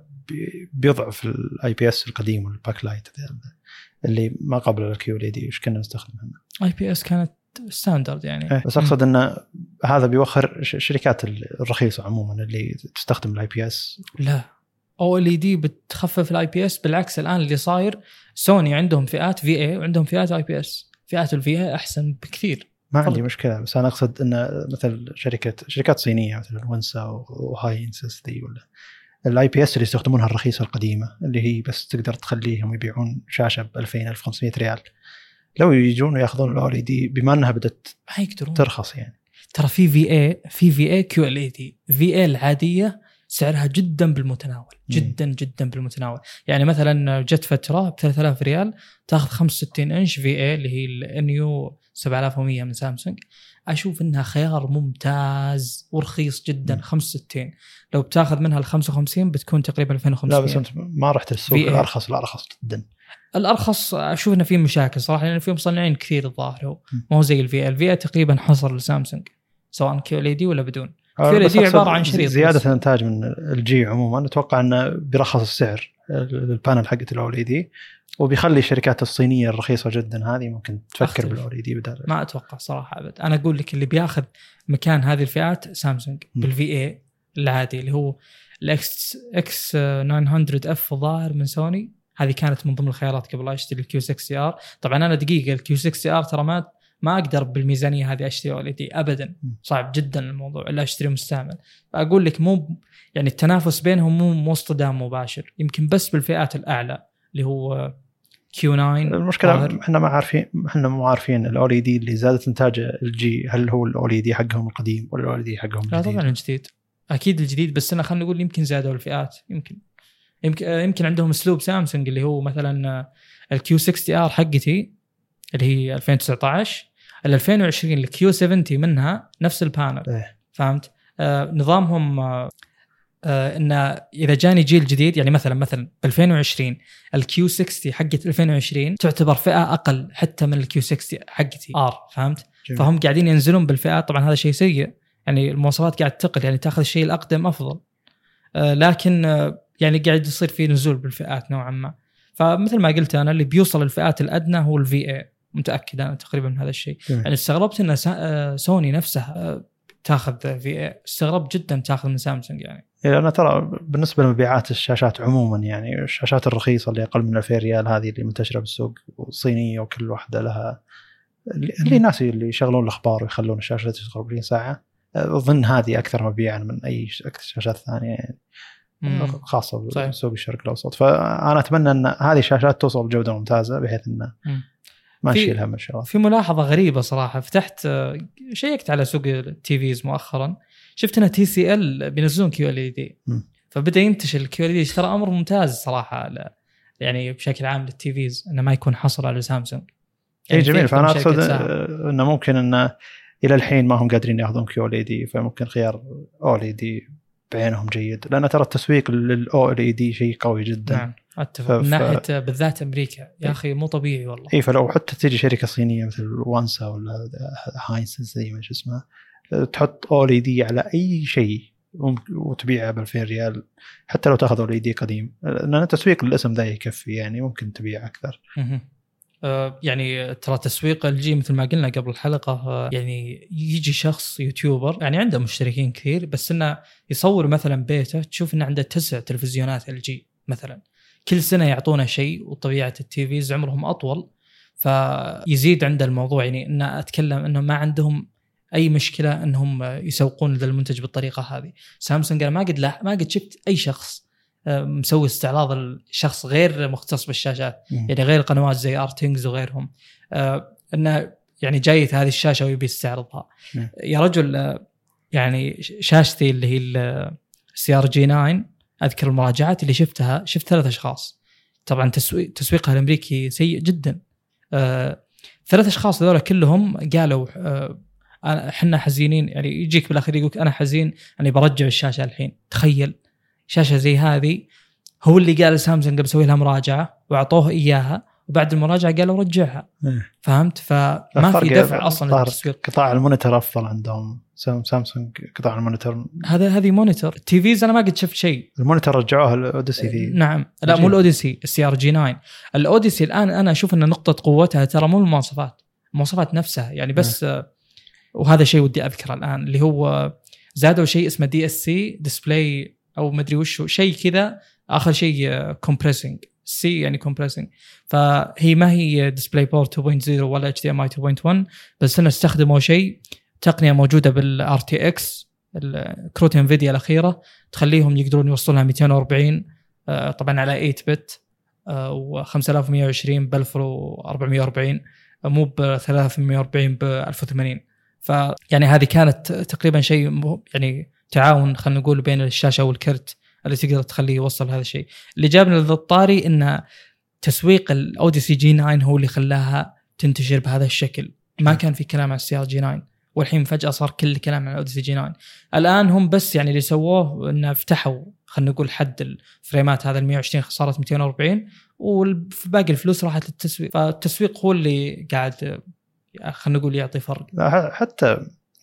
بيضعف ال IPS القديم وال backlight اللي ما قبل ال QLED إيش كنا نستخدمها IPS كانت standard يعني. إيه بس أقصد إن هذا بيوخر الشركات الرخيصة عموما اللي تستخدم ال IPS لا. OLED بتخفف ال IPS بالعكس الآن اللي صاير سوني عندهم فئات VA وعندهم فئات IPS فئات ال VA أحسن بكثير. ما عندي مشكلة بس أنا أقصد إن مثل شركة شركات صينية مثل ونسا وهايسنس ولا ال IPS اللي يستخدمونها الرخيصة القديمة اللي هي بس تقدر تخليهم يبيعون شاشة ب 2000 1500 ريال. لو يجون ويأخذون ال OLED بما إنها بدأت ما يقدرون. ترخص يعني. ترى في في اي في في اي كيو ال اي دي في اي العادية سعرها جدا بالمتناول مم. جدا جدا بالمتناول يعني مثلا جت فترة ب 3000 ريال تاخذ 65 إنش VA اللي هي ال NU7100 من سامسونج أشوف إنها خيار ممتاز ورخيص جدا مم. 65 لو بتاخذ منها ال 55 بتكون تقريبا لا 2500 بس أنت ما رحت السوق VA. الأرخص الارخص جدا الأرخص أشوف إنه في مشاكل صراحة لأن في مصنعين كثير الظاهر هو. ما هو زي ال VA ال VA تقريبا حصر لسامسونج سواء QLED ولا بدون أقصد عبارة عن شريط زيادة بس. الإنتاج من LG عموما. أتوقع أنه بيرخص السعر ال panel حقت ال OLED. وبيخلي الشركات الصينية الرخيصة جدا. هذه ممكن تفكر أختلف. بال OLED بدل ما أتوقع صراحة أبد. أنا أقول لك اللي بياخذ مكان هذه الفئات سامسونج. بال VA العادي اللي هو ال X X900F ظاهر من سوني. هذه كانت من ضمن الخيارات قبل لا اشتري ال Q6CR. طبعا أنا دقيقة ال Q6CR ترى ما ما أقدر بالميزانية هذه أشتري OLED ابدا. صعب جدا الموضوع الا أشتري مستعمل فأقول لك مو يعني التنافس بينهم مو اصطدام مباشر يمكن بس بالفئات الأعلى اللي هو Q9 المشكلة. إحنا ما عارفين إحنا مو عارفين ال OLED اللي زادت إنتاج LG هل هو ال OLED حقهم القديم ولا ال OLED حقهم لا الجديد؟ طبعا الجديد أكيد الجديد بس أنا خلينا نقول يمكن زادوا الفئات يمكن يمكن يمكن عندهم أسلوب سامسونج اللي هو مثلا ال Q60R حقتي اللي هي 2019 ال 2020 ال Q70 منها نفس ال panel إيه. فهمت؟ آه نظامهم آه آه انه إذا جاني جيل جديد يعني مثلا مثلا ب 2020 ال Q60 حقت 2020 تعتبر فئة أقل حتى من ال Q60 حقتي R فهمت؟ جميل. فهم قاعدين ينزلون بالفئات طبعا هذا شيء سيء يعني المواصفات قاعد تقل يعني تاخذ الشيء الأقدم أفضل آه، لكن آه، يعني قاعد يصير في نزول بالفئات نوعا ما فمثل ما قلت أنا اللي بيوصل الفئات الأدنى هو الفي اي متأكد أنا تقريبا من هذا الشيء جميل. يعني استغربت إن آه، سوني نفسها آه، تاخذ في استغربت جدا تاخذ من سامسونج يعني يعني أنا ترى بالنسبة لمبيعات الشاشات عموما يعني الشاشات الرخيصة اللي أقل من 2000 ريال هذه اللي منتشرة بالسوق وصينية وكل واحدة لها اللي الناس اللي يشغلون الأخبار ويخلون الشاشة تشتغل 40 ساعة أظن هذه أكثر مبيعا من أي شاشات ثانية يعني. خاصة. بسوق الشرق الأوسط فأنا أتمنى إن هذه الشاشات توصل بجودة ممتازة بحيث انه. ما هم شاء الله في ملاحظة غريبة صراحة. فتحت آه، شيكت على سوق ال TVs مؤخرا. شفت ان TCL بينزلون QLED مم. فبدأ ينتشر ال QLED ترى أمر ممتاز صراحة يعني بشكل عام لل TVs إنه ما يكون حصر على سامسونج. اي يعني في جميل. فأنا أقصد. آه، إنه ممكن إنه إلى الحين ما هم قادرين يأخذون QLED فممكن خيار OLED بعينهم جيد. لأن ترى التسويق لل OLED شيء قوي جدا. نعم أتفق. من ناحية بالذات أمريكا. يا أخي مو طبيعي والله. اي فلو حتى تجي شركة صينية مثل وانسا ولا هايسنس زي ما شو اسمه تحط OLED على أي شيء وتبيعه ب 2000 ريال حتى لو تأخذ OLED قديم. لأن التسويق للاسم ذا يكفي يعني ممكن تبيع أكثر. يعني ترى تسويق LG مثل ما قلنا قبل الحلقة آه، يعني يجي شخص YouTuber يعني عنده مشتركين كثير بس إنه يصور مثلا بيته تشوف إنه عنده تسع تلفزيونات LG مثلا. كل سنة يعطونا شيء وطبيعة ال TVs عمرهم أطول فيزيد عند الموضوع. يعني إن أتكلم انهم ما عندهم أي مشكلة إنهم يسوقون ذا المنتج بالطريقة هذه. سامسونج أنا ما قد لا ما قد شفت أي شخص آه، مسوي استعراض الشخص غير مختص بالشاشات يعني غير قنوات زي RTINGS وغيرهم. آه إنه يعني جاية هذه الشاشة ويبي يستعرضها. نعم. يا رجل آه يعني شاشتي اللي هي ال CRG9 أذكر المراجعات اللي شفتها شفت ثلاث أشخاص. طبعا تسويق تسويقها الأمريكي سيء جدا. آه ثلاث أشخاص هذول كلهم قالوا آه إحنا حزينين يعني يجيك بالاخير يقولك أنا حزين أني برجع الشاشة الحين. تخيل. شاشة زي هذه هو اللي قال سامسونج بسوي لها مراجعة وأعطوه إياها وبعد المراجعة قالوا رجعها. إيه. فهمت؟ فما في دفع أصلا ظهر للتسويق. قطاع ال monitor أفضل عندهم. سام- سامسونج قطاع ال monitor هذا هذه monitor. TVs أنا ما قد شفت شيء. ال monitor رجعوها الاوديسي ذي. نعم. لا. مو الأوديسي ال CRG9 الاوديسي الآن أنا أشوف إن نقطة قوتها ترى مو المواصفات المواصفات نفسها. يعني بس آه، وهذا شيء ودي أذكره الآن اللي هو زادوا شيء اسمه DSC display أو مدري وش شيء كذا آخر شيء compressing C يعني compressing فهي ما هي display port 2.0 ولا HDMI 2.1 بس انه استخدموا شيء تقنية موجودة بال RTX كروت انفيديا الأخيرة تخليهم يقدرون يوصلونها 240 آه، طبعا على 8 bit و 5120 ب 1440 مو ب 340 ب 1080 فيعني هذه كانت تقريبا شيء يعني تعاون خلينا نقول بين الشاشة والكرت اللي تقدر تخليه يوصل هذا الشيء. اللي جابنا للطاري إن تسويق الاوديسي جي 9 هو اللي خلاها تنتشر بهذا الشكل. ما كان في كلام عن ال CRG9 والحين فجأة صار كل الكلام عن الاوديسي جي 9 الآن هم بس يعني اللي سووه انه فتحوا خلينا نقول حد الفريمات هذا ال 120 صارت 240 وباقي الفلوس راحت للتسويق. فالتسويق هو اللي قاعد خلينا نقول يعطي فرق. لا، حتى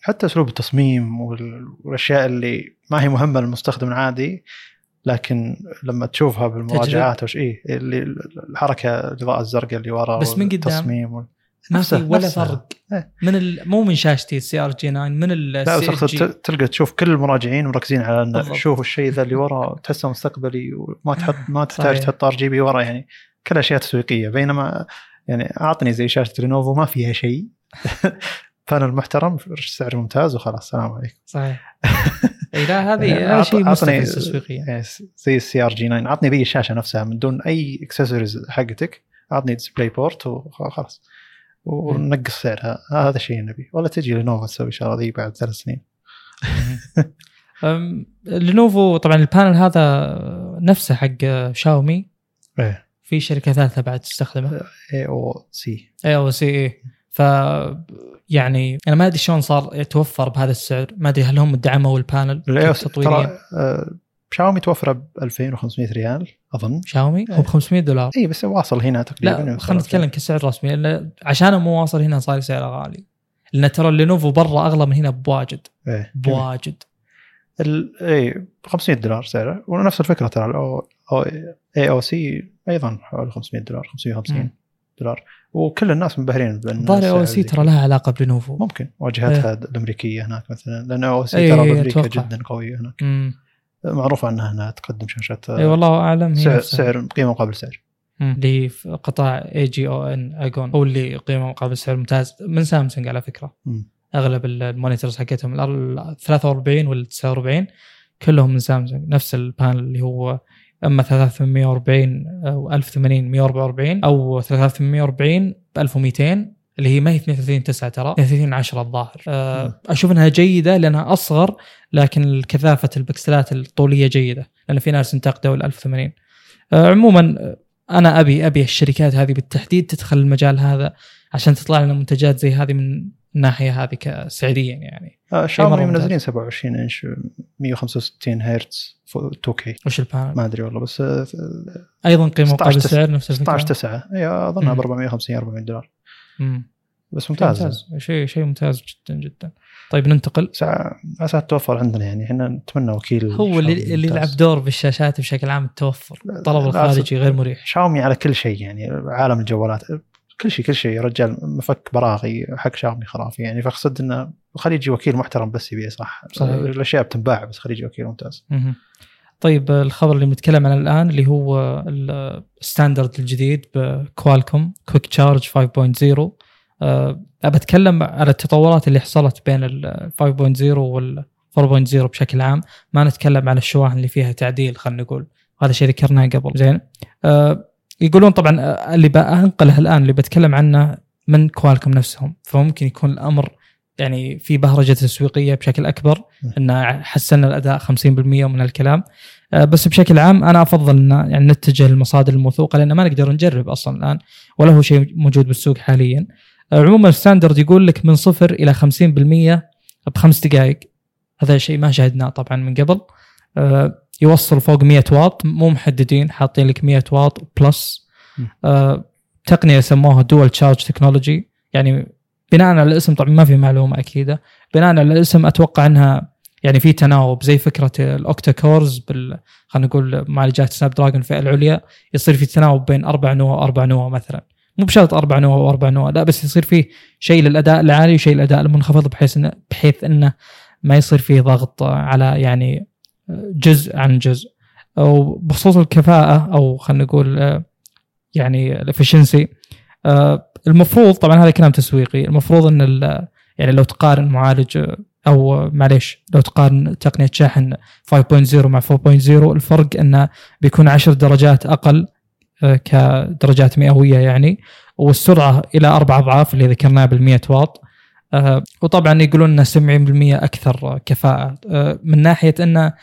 حتى أسلوب التصميم وال- والأشياء اللي ما هي مهمة للمستخدم العادي لكن لما تشوفها بالمراجعات وش إيه اللي الحركة الإضاءة الزرقاء اللي ورا بس من قدام التصميم وال... ما في ولا نفسها. فرق إيه. من ال... مو من شاشتي ال CRG9 من لا بس تلقى تشوف كل المراجعين مركزين على ان بالضبط. شوف الشيء ذا اللي ورا تحسه مستقبلي وما تحط ما تحتاج. تحط RGB ورا يعني كل أشياء تسويقية بينما يعني أعطني زي شاشة لينوفو ما فيها شيء (laughs) panel محترم سعر ممتاز وخلاص السلام عليكم. صحيح. (laughs) إي لا هذه يعني شيء مستفز تسويقيا يعني زي ال CRG9 اعطني ذي الشاشة نفسها من دون أي اكسسوارز حقتك. اعطني display port وخلاص. ونقص سعرها هذا الشيء نبي. ولا تجي لينوفو تسوي الشغله ذي بعد ثلاث سنين. (laughs) أم، لينوفو طبعا ال panel هذا نفسه حق شاومي. إيه. في شركة ثالثة بعد تستخدمه. اي أو سي اي أو سي اي ف يعني أنا ما أدري شلون صار يتوفر بهذا السعر. ما أدري هل هم دعموا ال panel ترى آه، شاومي توفره ب 2500 ريال أظن. شاومي؟ هو ب 500 دولار. اي بس واصل هنا تقريبا. لا خلينا نتكلم كسعر رسمي. لأن عشان مو واصل هنا صار سعره غالي. لأن ترى اللينوفو برا أغلى من هنا بواجد. إيه بواجد. اي 500 دولار سعره. ونفس الفكرة ترى الاو اي أو سي أيضا حوالي 500 دولار 550 مم. دولار. وكل الناس منبهرين بأن الظاهر السعر أو سي ترى. لها علاقة بلينوفو ممكن واجهتها الأمريكية هناك مثلا لأن أو سي إيه، ترى بأمريكا أتوقع. جدا قوية هناك امم معروف عنها انها تقدم شاشات اي والله أعلم سعر, نفسها. سعر قيمة مقابل سعر مم. اللي في قطاع اي جي أو ان اجون هو اللي قيمة مقابل سعر ممتاز من سامسونج على فكرة مم. أغلب ال monitors حقتهم ال 43 وال 49 كلهم من سامسونج نفس ال panel اللي هو أما 340 أو 1080 144 أو 340 ب 1200 اللي هي ما هي 32 9 ترى 32 10 الظاهر. أه أشوف إنها جيدة لأنها أصغر لكن كثافه البكسلات الطولية جيدة لأن في ناس انتقدوا ال 1080 أه عموما آه، أنا أبي أبي الشركات هذه بالتحديد تدخل المجال هذا عشان تطلع لنا منتجات زي هذه من الناحيه هذه كسعريا يعني. آه، شاومي مرة ممتاز. منزلين 27 إنش 165 هرتز 2K وش ال panel؟ ما أدري والله بس آه، أيضا قيمة 16 مقابل تس- سعر نفس الفكرة 16 9 اي اظنها ب مم. 450 400 دولار. مم. بس ممتاز. ممتاز. شيء شيء ممتاز جدا جدا. طيب ننتقل. ساعة عسى تتوفر عندنا يعني. إحنا نتمنى وكيل هو شاومي اللي اللي. يلعب دور بالشاشات بشكل عام التوفر الطلب الخارجي غير مريح. شاومي على كل شيء يعني عالم الجوالات. كل شيء كل شيء. يا رجال مفك براغي حق شاومي خرافي. يعني فاقصد إنه خليه يجي وكيل محترم بس يبيه صح صحيح. الأشياء بتنباع بس خليه يجي وكيل ممتاز. طيب الخبر اللي بنتكلم عنه الآن اللي هو ال standard الجديد بكوالكوم Quick Charge 5.0 أه بتكلم على التطورات اللي حصلت بين ال 5.0 وال 4.0 بشكل عام. ما نتكلم عن الشواحن اللي فيها تعديل خلينا نقول. هذا شيء ذكرناه قبل. زين. أه يقولون طبعا آه، اللي بنقله الان اللي بتكلم عنه من كوالكوم نفسهم. فممكن يكون الأمر يعني في بهرجة تسويقية بشكل أكبر إن حسنا الأداء 50% من الكلام. آه، بس بشكل عام أنا أفضل إن يعني نتجه للمصادر الموثوقة لأن ما نقدر نجرب أصلا الآن ولا هو شيء موجود بالسوق حاليا. آه، عموما ال standard يقول لك من صفر إلى 50% بخمس دقائق. هذا شيء ما شاهدناه طبعا من قبل. يوصل فوق 100 واط مو محددين حاطين لك 100 واط plus. آه، تقنية سموها dual charge technology يعني بناء على الاسم طبعا ما في معلومة أكيدة. بناء على الاسم أتوقع إنها يعني في تناوب زي فكرة ال octa cores بال خلينا نقول معالجات سناب دراجون الفئة العليا يصير في تناوب بين أربع نواه وأربع نواه مثلا. مو بشرط أربع نواه وأربع نواه لا بس يصير فيه شيء للأداء العالي وشيء للأداء المنخفض بحيث انه بحيث إنه ما يصير فيه ضغط على يعني جزء عن جزء. وبخصوص الكفاءة أو خلينا نقول آه، يعني الافشنسي المفروض طبعا هذا كلام تسويقي المفروض إن يعني لو تقارن معالج آه، أو معليش لو تقارن تقنية شاحن 5.0 مع 4.0 الفرق إنه بيكون 10 درجات أقل آه، كدرجات مئوية يعني والسرعة إلى أربع أضعاف اللي ذكرناها بال 100 واط. آه، وطبعا يقولون إنه 70% أكثر كفاءة. آه، من ناحية إنه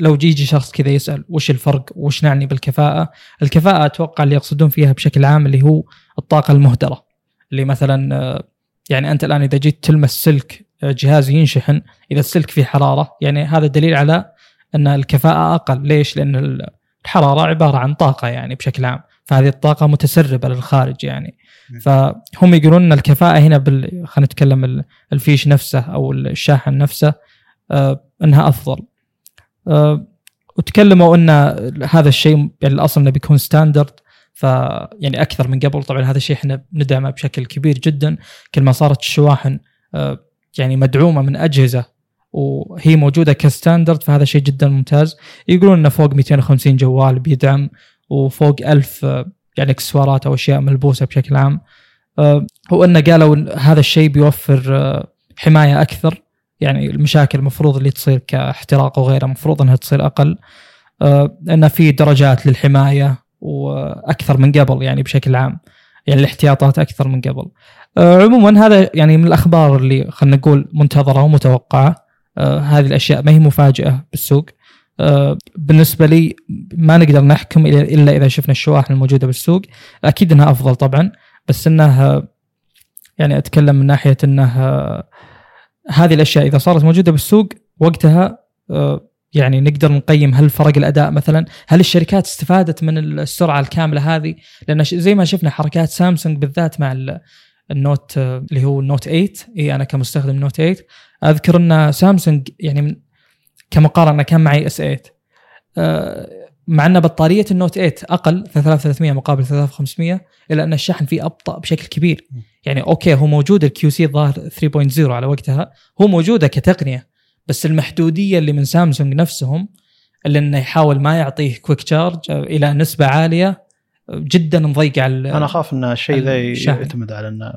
لو يجي شخص كذا يسأل وش الفرق وش نعني بالكفاءة الكفاءة أتوقع اللي يقصدون فيها بشكل عام اللي هو الطاقة المهدرة. اللي مثلا آه، يعني أنت الآن إذا جيت تلمس سلك جهاز ينشحن إذا السلك فيه حرارة يعني هذا دليل على إن الكفاءة أقل. ليش؟ لأن الحرارة عبارة عن طاقة يعني بشكل عام. فهذه الطاقة متسربة للخارج يعني. فهم يقولون إن الكفاءة هنا بال خلينا نتكلم الفيش نفسه أو الشاحن نفسه آه إنها أفضل. آه وتكلموا إن هذا الشيء يعني الأصل إنه بيكون ستاندرد ف يعني أكثر من قبل. طبعا هذا الشيء إحنا ندعمه بشكل كبير جدا. كل ما صارت الشواحن آه يعني مدعومة من أجهزة وهي موجودة كستاندرد فهذا شيء جدا ممتاز. يقولون انه فوق 250 جوال بيدعم وفوق 1000 يعني إكسسوارات أو أشياء ملبوسة بشكل عام. آه، هو أنه قالوا هذا الشيء بيوفر آه، حماية أكثر. يعني المشاكل المفروض اللي تصير كاحتراق وغيره المفروض إنها تصير أقل. آه، انه في درجات للحماية وأكثر من قبل يعني بشكل عام. يعني الاحتياطات أكثر من قبل. عموما هذا يعني من الأخبار اللي خلينا نقول منتظرة ومتوقعة. هذه الأشياء ما هي مفاجأة بالسوق. بالنسبة لي ما نقدر نحكم الا إذا شفنا الشواحن الموجودة بالسوق. أكيد إنها أفضل طبعا بس إنها يعني أتكلم من ناحية انه هذه الأشياء إذا صارت موجودة بالسوق وقتها آه، يعني نقدر نقيم هل فرق الأداء مثلا هل الشركات استفادت من السرعة الكاملة هذه؟ لأن زي ما شفنا حركات سامسونج بالذات مع النوت آه، اللي هو النوت 8 إي أنا كمستخدم نوت 8 أذكر إن سامسونج يعني من كمقارنه كان معي اس 8 آه، مع أن بطارية النوت 8 أقل 3300 مقابل 3500 إلا أن الشحن فيه أبطأ بشكل كبير. يعني okay هو موجود ال QC الظاهر 3.0 على وقتها. هو موجودة كتقنية بس المحدودية اللي من سامسونج نفسهم اللي إنه يحاول ما يعطيه quick charge إلى نسبة عالية جدا مضيقه على أنا أخاف إن الشيء ذا يعتمد على إن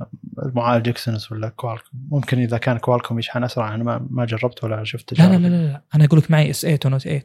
المعالج Exynos ولا Qualcomm ممكن إذا كان Qualcomm يشحن أسرع أنا ما ما جربت ولا شفت لا لا, لا لا لا. أنا أقول لك معي S 8 و Note 8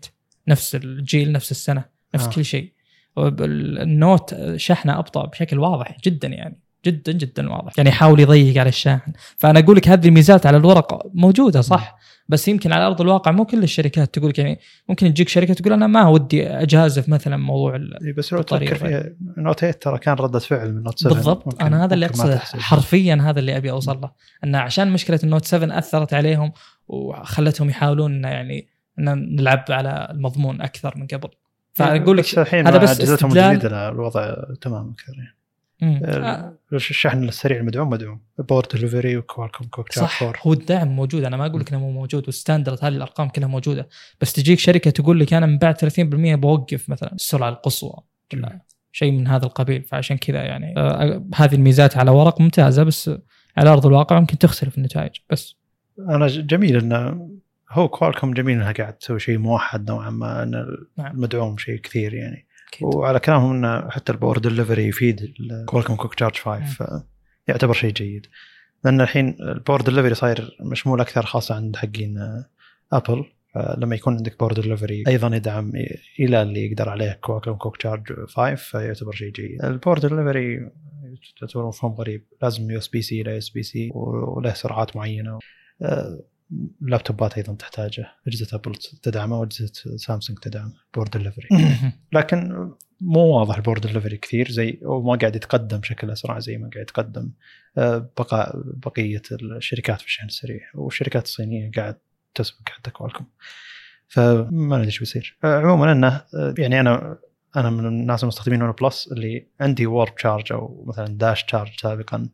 نفس الجيل نفس السنة نفس آه. كل شيء. ال Note شحنه أبطأ بشكل واضح جدا يعني. جدا جدا واضح. يعني يحاول يضيق على الشاحن. فأنا أقول لك هذه الميزات على الورق موجودة صح؟ بس يمكن على أرض الواقع مو كل الشركات تقول يعني ممكن تجيك شركة تقول أنا ما ودي أجازف مثلا موضوع بس لو تفكر فيها Note 8 ترى كان ردة فعل من Note 7 بالضبط. أنا هذا اللي أقصده حرفيا هذا اللي أبي أوصل له. إن عشان مشكلة ال Note 7 أثرت عليهم وخلتهم يحاولون إن إن نلعب على المضمون أكثر من قبل. فأقول لك هذا بس استدلال الوضع تمام أكثر يعني. آه. الشحن السريع المدعوم مدعوم. power delivery و Qualcomm quick صح. هو الدعم موجود. أنا ما أقول لك إنه مو موجود وال standard هذه الأرقام كلها موجودة. بس تجيك شركة تقول لك أنا من بعد 30% بوقف مثلا السرعه القصوى. شيء من هذا القبيل. فعشان كذا يعني آه هذه الميزات على ورق ممتازة بس على أرض الواقع ممكن تختلف النتائج. بس أنا جميل إنه هو Qualcomm جميل إنها قاعد تسوي شيء موحد نوعا ما إن نعم. المدعوم شيء كثير يعني. أكيد. وعلى كلامهم إنه حتى ال power delivery يفيد Qualcomm quick charge 5 يعتبر شيء جيد. لأن الحين ال power delivery صاير مشمول أكثر خاصة عند حقين Apple لما يكون عندك power delivery أيضا يدعم إلى اللي يقدر عليه Qualcomm quick charge 5 فيعتبر شيء جيد. ال power delivery تعتبر مفهوم غريب. لازم يو اس بي سي إلى اس بي سي وله سرعات معينة. ال laptopات أيضا تحتاجه أجهزة Apple تدعمه وأجهزة سامسونج تدعم power delivery لكن مو واضح ال power delivery كثير زي وما قاعد يتقدم بشكل أسرع زي ما قاعد يتقدم آه، بقاء بقية الشركات في الشحن السريع والشركات الصينية قاعد تسبق حتى Qualcomm فما ندري إيش بيصير. آه، عموما إنه آه، يعني أنا أنا من الناس المستخدمين OnePlus اللي عندي warp charge أو مثلا dash charge سابقا.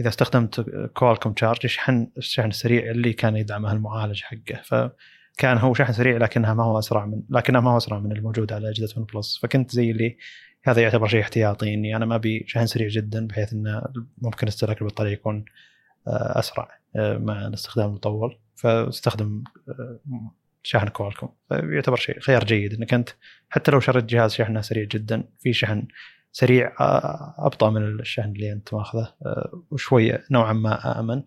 إذا استخدمت Qualcomm charge يشحن الشحن السريع اللي كان يدعمه المعالج حقه. فكان هو شحن سريع لكنها ما هو أسرع من لكنها ما هو أسرع من الموجود على أجهزة OnePlus فكنت زي اللي هذا يعتبر شيء احتياطي إني أنا ما أبي شحن سريع جدا بحيث إنه ممكن استهلاك البطارية يكون آه، أسرع آه، مع الاستخدام المطول. فاستخدم آه، شحن كوالكوم فيعتبر شيء خيار جيد إنك أنت حتى لو شريت جهاز شحنه سريع جدا في شحن سريع آه، أبطأ من الشحن اللي أنت ماخذه. آه، وشوي نوعا ما امن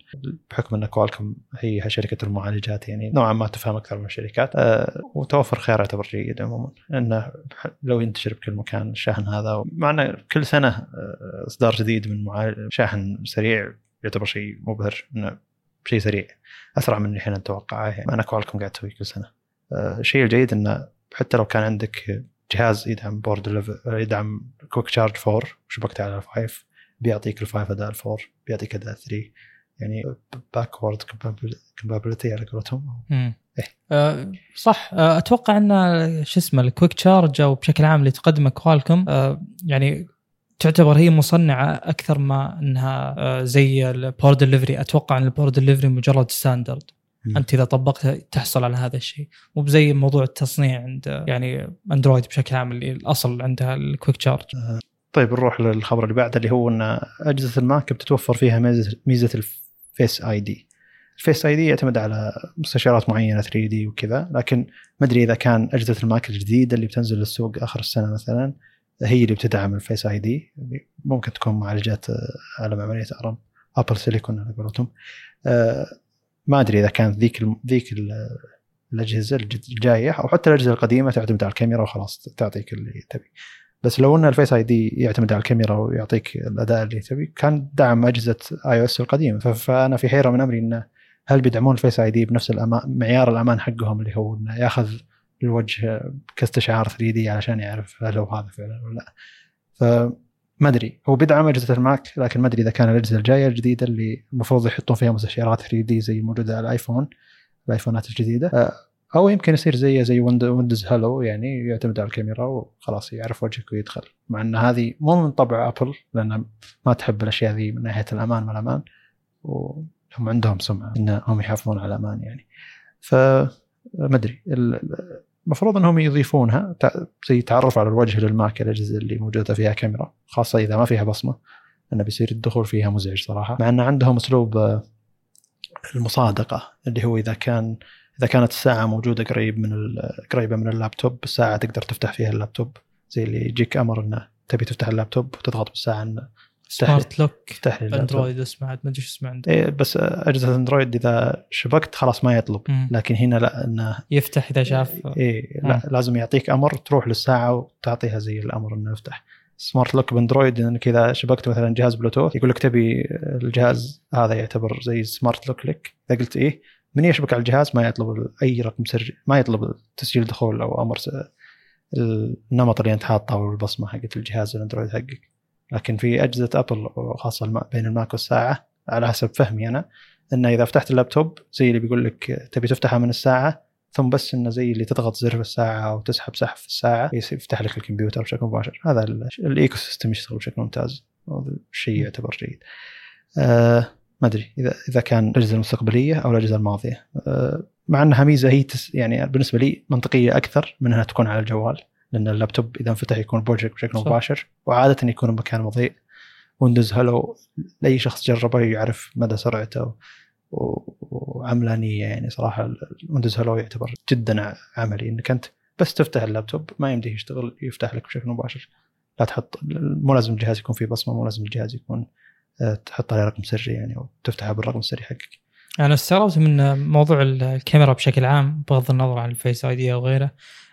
بحكم أن كوالكم هي شركه المعالجات يعني نوعا ما تفهم أكثر من الشركات. آه، وتوفر خيار يعتبر جيد عموما انه لو ينتشر بكل مكان الشحن هذا مع انه كل سنة إصدار جديد من معالج شاحن سريع يعتبر شيء مبهر إنه بشيء سريع أسرع من اللي إحنا نتوقعه يعني. أنا Qualcomm قاعد تسوي كل سنة. الشيء الجيد إنه حتى لو كان عندك جهاز يدعم power يدعم quick charge 4 وشبكته على 5 بيعطيك ال 5 اداء ال 4 بيعطيك اداء 3 يعني backward compatibility على قولتهم. إيه؟ أه صح. أه أتوقع أن شو اسمه ال quick charge أو بشكل عام اللي تقدمه Qualcomm أه يعني تعتبر هي مصنعة أكثر ما أنها أه زي ال power delivery أتوقع أن ال power delivery مجرد standard أنت إذا طبقتها تحصل على هذا الشيء. مو بزي موضوع التصنيع عند يعني Android بشكل عام اللي الأصل عندها ال quick charge أه، طيب نروح للخبر اللي بعده اللي هو إن أجهزة ال Mac بتتوفر فيها ميزه ميزة ال Face ID ال Face ID يعتمد على مستشعرات معينة 3D وكذا لكن ما أدري إذا كان أجهزة ال Mac الجديدة اللي بتنزل للسوق آخر السنة مثلا هي اللي بتدعم ال Face ID ممكن تكون معالجات على عمليه ARM Apple silicon على قولتهم. أه ما أدري إذا كانت ذيك ذيك الأجهزة الجاية أو حتى الأجهزة القديمة تعتمد على الكاميرا وخلاص تعطيك اللي تبي. بس لو إن ال Face ID يعتمد على الكاميرا ويعطيك الأداء اللي تبي كان دعم أجهزة iOS القديمة. فأنا في حيرة من أمري انه هل بيدعمون ال Face ID بنفس الأمان معيار الأمان حقهم اللي هو إنه يأخذ الوجه كاستشعار 3D علشان يعرف هل هو هذا فعلا ولا لا. فما أدري. هو بيدعم أجهزة ال Mac لكن ما أدري إذا كان الأجهزة الجاية الجديده اللي المفروض يحطون فيها مستشعرات 3D زي موجودة على ال iPhone. ال iPhoneات الجديدة. أو يمكن يصير زي زي Windows Hello يعني يعتمد على الكاميرا وخلاص يعرف وجهك ويدخل. مع إن هذه مو من طبع Apple لأن ما تحب الأشياء ذي من ناحية الأمان ما الأمان. وهم عندهم سمعة انهم يحافظون على الأمان يعني. ف ما أدري. المفروض إنهم يضيفونها. زي تعرف على الوجه لل Mac الاجهزه اللي موجودة فيها كاميرا خاصة إذا ما فيها بصمة لأنه بيصير الدخول فيها مزعج صراحة. مع إن عندهم أسلوب المصادقة اللي هو إذا كان إذا كانت الساعة موجودة قريب من قريبة من اللابتوب الساعة تقدر تفتح فيها اللابتوب. زي اللي يجيك أمر إنه تبي تفتح اللابتوب وتضغط بالساعة إنه smart lock افتح لي Android اسمه ما أدري إيش اسمه. عنده إيه بس أجهزة Android إذا شبكت خلاص ما يطلب. مم. لكن هنا لا إنه يفتح إذا شاف. إيه لا لازم يعطيك أمر تروح للساعة وتعطيها زي الأمر إنه يفتح. smart lock ب Android انك اذا شبكت مثلا جهاز بلوتوث يقول لك تبي الجهاز هذا يعتبر زي smart lock لك. إذا قلت إيه من يشبك على الجهاز ما يطلب أي رقم سري ما يطلب تسجيل دخول أو أمر النمط اللي أنت حاطه أو البصمة حقت الجهاز ال Android حقك. لكن في أجهزة Apple خاصه بين ال Mac والساعة على حسب فهمي أنا إنه إذا فتحت اللابتوب زي اللي بيقول لك تبي تفتحها من الساعة ثم بس إنه زي اللي تضغط زر في الساعة أو تسحب سحب في الساعة يفتح لك الكمبيوتر بشكل مباشر. هذا ال ecosystem يشتغل بشكل ممتاز شيء يعتبر جيد. آه ما أدري إذا إذا كان الأجهزة المستقبلية أو الأجهزة الماضية. آه مع إنها ميزة هي تس يعني بالنسبة لي منطقية أكثر من إنها تكون على الجوال. لأن اللابتوب إذا انفتح يكون بوجهك بشكل صح. مباشر وعادة يكون بمكان مضيء Windows Hello لأي شخص جربه يعرف مدى سرعته وعملية يعني صراحة Windows Hello يعتبر جدا عملي إنك أنت بس تفتح اللابتوب ما يمديه يشتغل يفتح لك بشكل مباشر لا تحط مو لازم الجهاز يكون فيه بصمة مو لازم الجهاز يكون آه، تحط عليه رقم سري يعني أو بالرقم السري حقك. أنا استغربت من موضوع الكاميرا بشكل عام بغض النظر عن ال Face ID أو غيره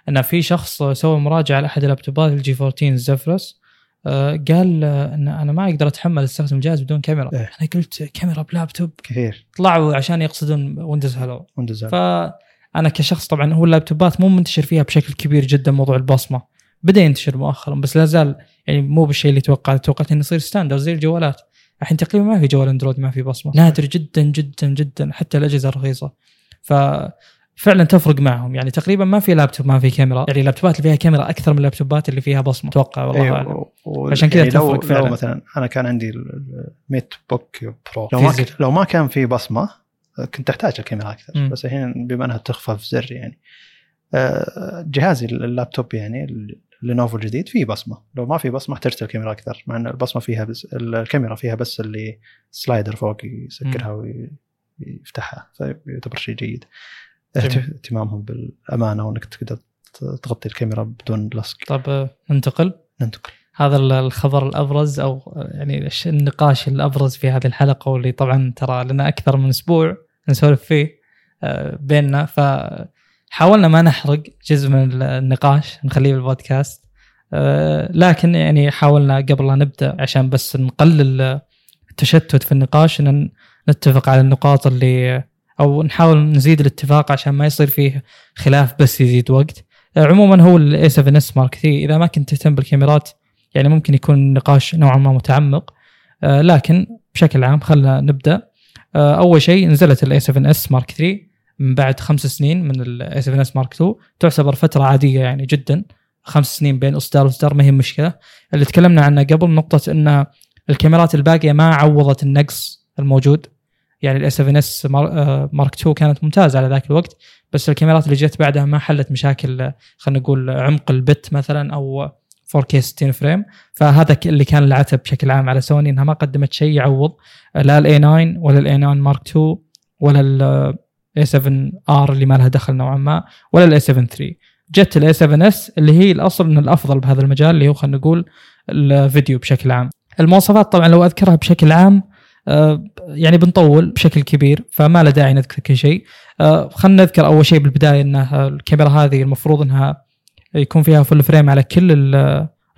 أن في شخص سوى مراجعة لأحد اللابتوبات ال G14 Zephyrus آه، قال أن أنا ما أقدر أتحمل استخدم الجهاز بدون كاميرا. إيه؟ أنا قلت كاميرا بلابتوب. كثير. طلعوا عشان يقصدون Windows Hello Windows Hello فأنا كشخص طبعا هو اللابتوبات مو منتشر فيها بشكل كبير جدا موضوع البصمة. بدأ ينتشر مؤخرا بس لا زال يعني مو بالشيء اللي توقعت توقعت إنه يصير standard زي الجوالات. الحين تقريبا ما في جوال اندرويد ما في بصمة. نادر جدا جدا جدا حتى الأجهزة الرخيصة. ف فعلا تفرق معهم. يعني تقريبا ما في لابتوب ما في كاميرا. يعني اللابتوبات اللي فيها كاميرا أكثر من اللابتوبات اللي فيها بصمة. أتوقع والله أيوه أعلم. عشان كذا يعني تفرق فعلا. لو مثلا أنا كان عندي ال MateBook Pro لو ما, لو ما كان في بصمة كنت أحتاج الكاميرا أكثر. م. بس الحين بما أنها تخفى في زر يعني آه، جهازي اللابتوب يعني لينوفو الجديد فيه بصمة. لو ما في بصمة احتجت الكاميرا أكثر مع إن البصمة فيها بس الكاميرا فيها بس ال slider فوق يسكرها ويفتحها فيعتبر شيء جيد. اهتمامهم بالأمانة وإنك تقدر تغطي الكاميرا بدون لصق. طيب ننتقل. ننتقل. هذا الخبر الأبرز أو يعني النقاش الأبرز في هذه الحلقة واللي طبعا ترى لنا أكثر من أسبوع نسولف فيه آه، بيننا. فحاولنا ما نحرق جزء من النقاش نخليه بالبودكاست. آه، لكن يعني حاولنا قبل لا نبدأ عشان بس نقلل التشتت في النقاش إن نتفق على النقاط اللي أو نحاول نزيد الاتفاق عشان ما يصير فيه خلاف بس يزيد وقت. آه، عموما هو ال a7S Mark 3 إذا ما كنت تهتم بالكاميرات يعني ممكن يكون النقاش نوعا ما متعمق. آه، لكن بشكل عام خلينا نبدأ. آه، أول شيء نزلت ال a7S Mark 3 من بعد خمس سنين من ال a7S Mark 2 تعتبر فترة عادية يعني جدا. خمس سنين بين إصدار وإصدار ما هي مشكلة. اللي تكلمنا عنه قبل نقطة إن الكاميرات الباقية ما عوضت النقص الموجود. يعني ال a7S Mark 2 كانت ممتازة على ذاك الوقت بس الكاميرات اللي جت بعدها ما حلت مشاكل خلينا نقول عمق البت مثلا أو 4K 60 frame. فهذا اللي كان العتب بشكل عام على سوني إنها ما قدمت شيء يعوض لا ال a9 ولا ال a9 Mark 2 ولا ال a7R اللي ما لها دخل نوعا ما ولا ال a7 3 جت ال a7S اللي هي الأصل إن الأفضل بهذا المجال اللي هو خلينا نقول الفيديو بشكل عام. المواصفات طبعا لو أذكرها بشكل عام آه، يعني بنطول بشكل كبير فما له داعي نذكر كل شيء. آه، خلينا نذكر أول شيء بالبداية ان الكاميرا هذه المفروض إنها يكون فيها full frame على كل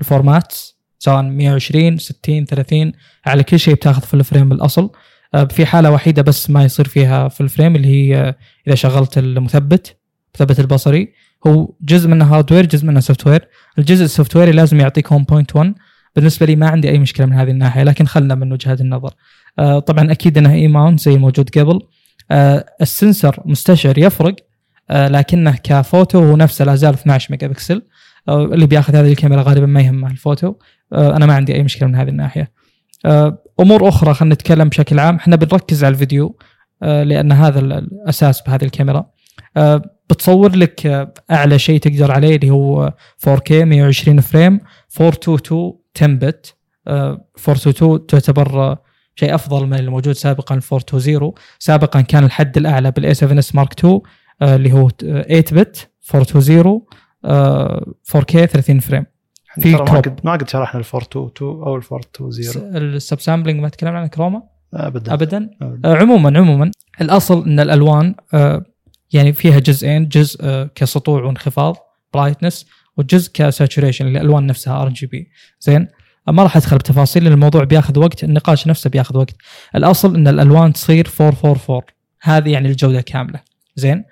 ال format سواء 120 60 30 على كل شيء بتاخذ full frame بالأصل. آه، في حالة وحيدة بس ما يصير فيها full frame اللي هي إذا شغلت المثبت المثبت البصري. هو جزء منه hardware جزء منه software الجزء ال software لازم يعطيك 1.1 بالنسبة لي ما عندي أي مشكلة من هذه الناحية لكن خلنا من وجهة النظر. آه، طبعا أكيد إنها E-mount زي الموجود قبل. آه، ال sensor مستشعر يفرق آه، لكنه كفوتو هو نفسه لا زال 12 ميجا بكسل. اللي بياخذ هذه الكاميرا غالبا ما يهمه الفوتو. أنا ما عندي أي مشكلة من هذه الناحية. أمور أخرى خلينا نتكلم بشكل عام. إحنا بنركز على الفيديو لأن هذا الأساس بهذه الكاميرا. بتصور لك أعلى شيء تقدر عليه اللي هو 4K 120 frame 422 10 bit 422 تعتبر شيء أفضل من الموجود سابقا 420 سابقا كان الحد الأعلى بال a7S Mark 2 اللي هو 8 bit 420 4K 30 frame. في ما قد ما قد شرحنا ال 422 أو ال 420 ال subsampling ما تكلمنا عن chroma؟ ابدا. ابدا, أبداً. آه عموما عموما الأصل إن الألوان آه يعني فيها جزئين جزء آه كسطوع وانخفاض brightness وجزء ك saturation الالوان نفسها RGB زين؟ ما راح أدخل بتفاصيل لأن الموضوع بياخذ وقت النقاش نفسه بياخذ وقت. الأصل إن الألوان تصير 444 هذه يعني الجودة كاملة. زين؟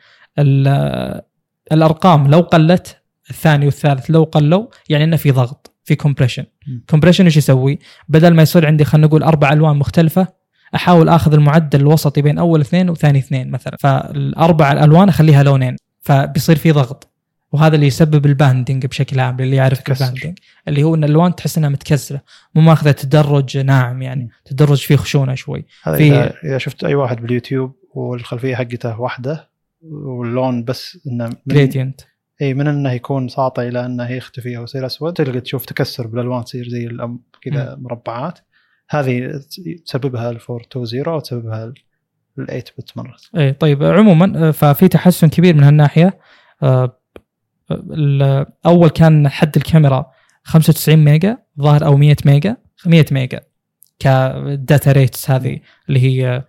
الأرقام لو قلت الثاني والثالث لو قلوا يعني إنه في ضغط في compression compression إيش يسوي؟ بدل ما يصير عندي خلينا نقول أربع ألوان مختلفة أحاول آخذ المعدل الوسطي بين أول اثنين وثاني اثنين مثلا. فالأربع الألوان أخليها لونين فبيصير في ضغط. وهذا اللي يسبب ال banding بشكل عام للي يعرف ال banding اللي هو إن الالوان تحس إنها متكسرة مو ماخذة تدرج ناعم يعني تدرج فيه خشونة شوي. هذا في اذا شفت أي واحد باليوتيوب والخلفية حقته واحدة واللون بس إنه gradient إي من إنه يكون ساطع إلى إنه يختفي أو يصير أسود تلقى تشوف تكسر بالألوان تصير زي كذا مربعات. هذه تسببها ال 420 وتسببها ال 8 bit مرات. إي طيب عموما ففي تحسن كبير من هالناحية. الأول كان حد الكاميرا 95 ميجا ظاهر أو 100 ميجا 100 ميجا ك data rates هذه اللي هي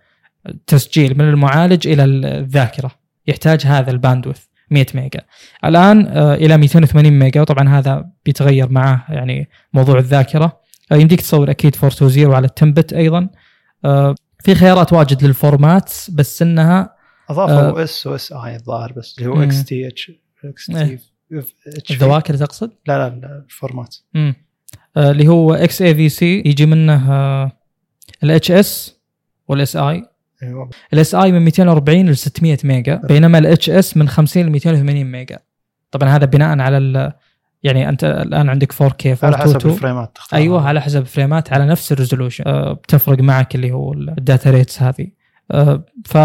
تسجيل من المعالج إلى الذاكرة. يحتاج هذا ال bandwidth 100 ميجا. الآن آه، إلى 280 ميجا وطبعا هذا بيتغير معه يعني موضوع الذاكرة. آه، يمديك تصور أكيد 420 على التمبت أيضا. آه، في خيارات واجد لل format بس إنها اضافوا اس واس آي الظاهر بس اللي هو إكس تي إتش إكس تي الذواكر تقصد؟ لا لا لا الفورمات. امم اللي هو إكس اي في سي يجي منه الاتش اس والاس اي الاس اي من 240 ل 600 ميجا بينما الاتش اس من 50 ل 280 ميجا. طبعا هذا بناء على يعني أنت الآن عندك 4K على حسب الفريمات تختار أيوه على حسب الفريمات على نفس الريزولوشن. أه بتفرق معك اللي هو الداتا ريتس هذه. أه ف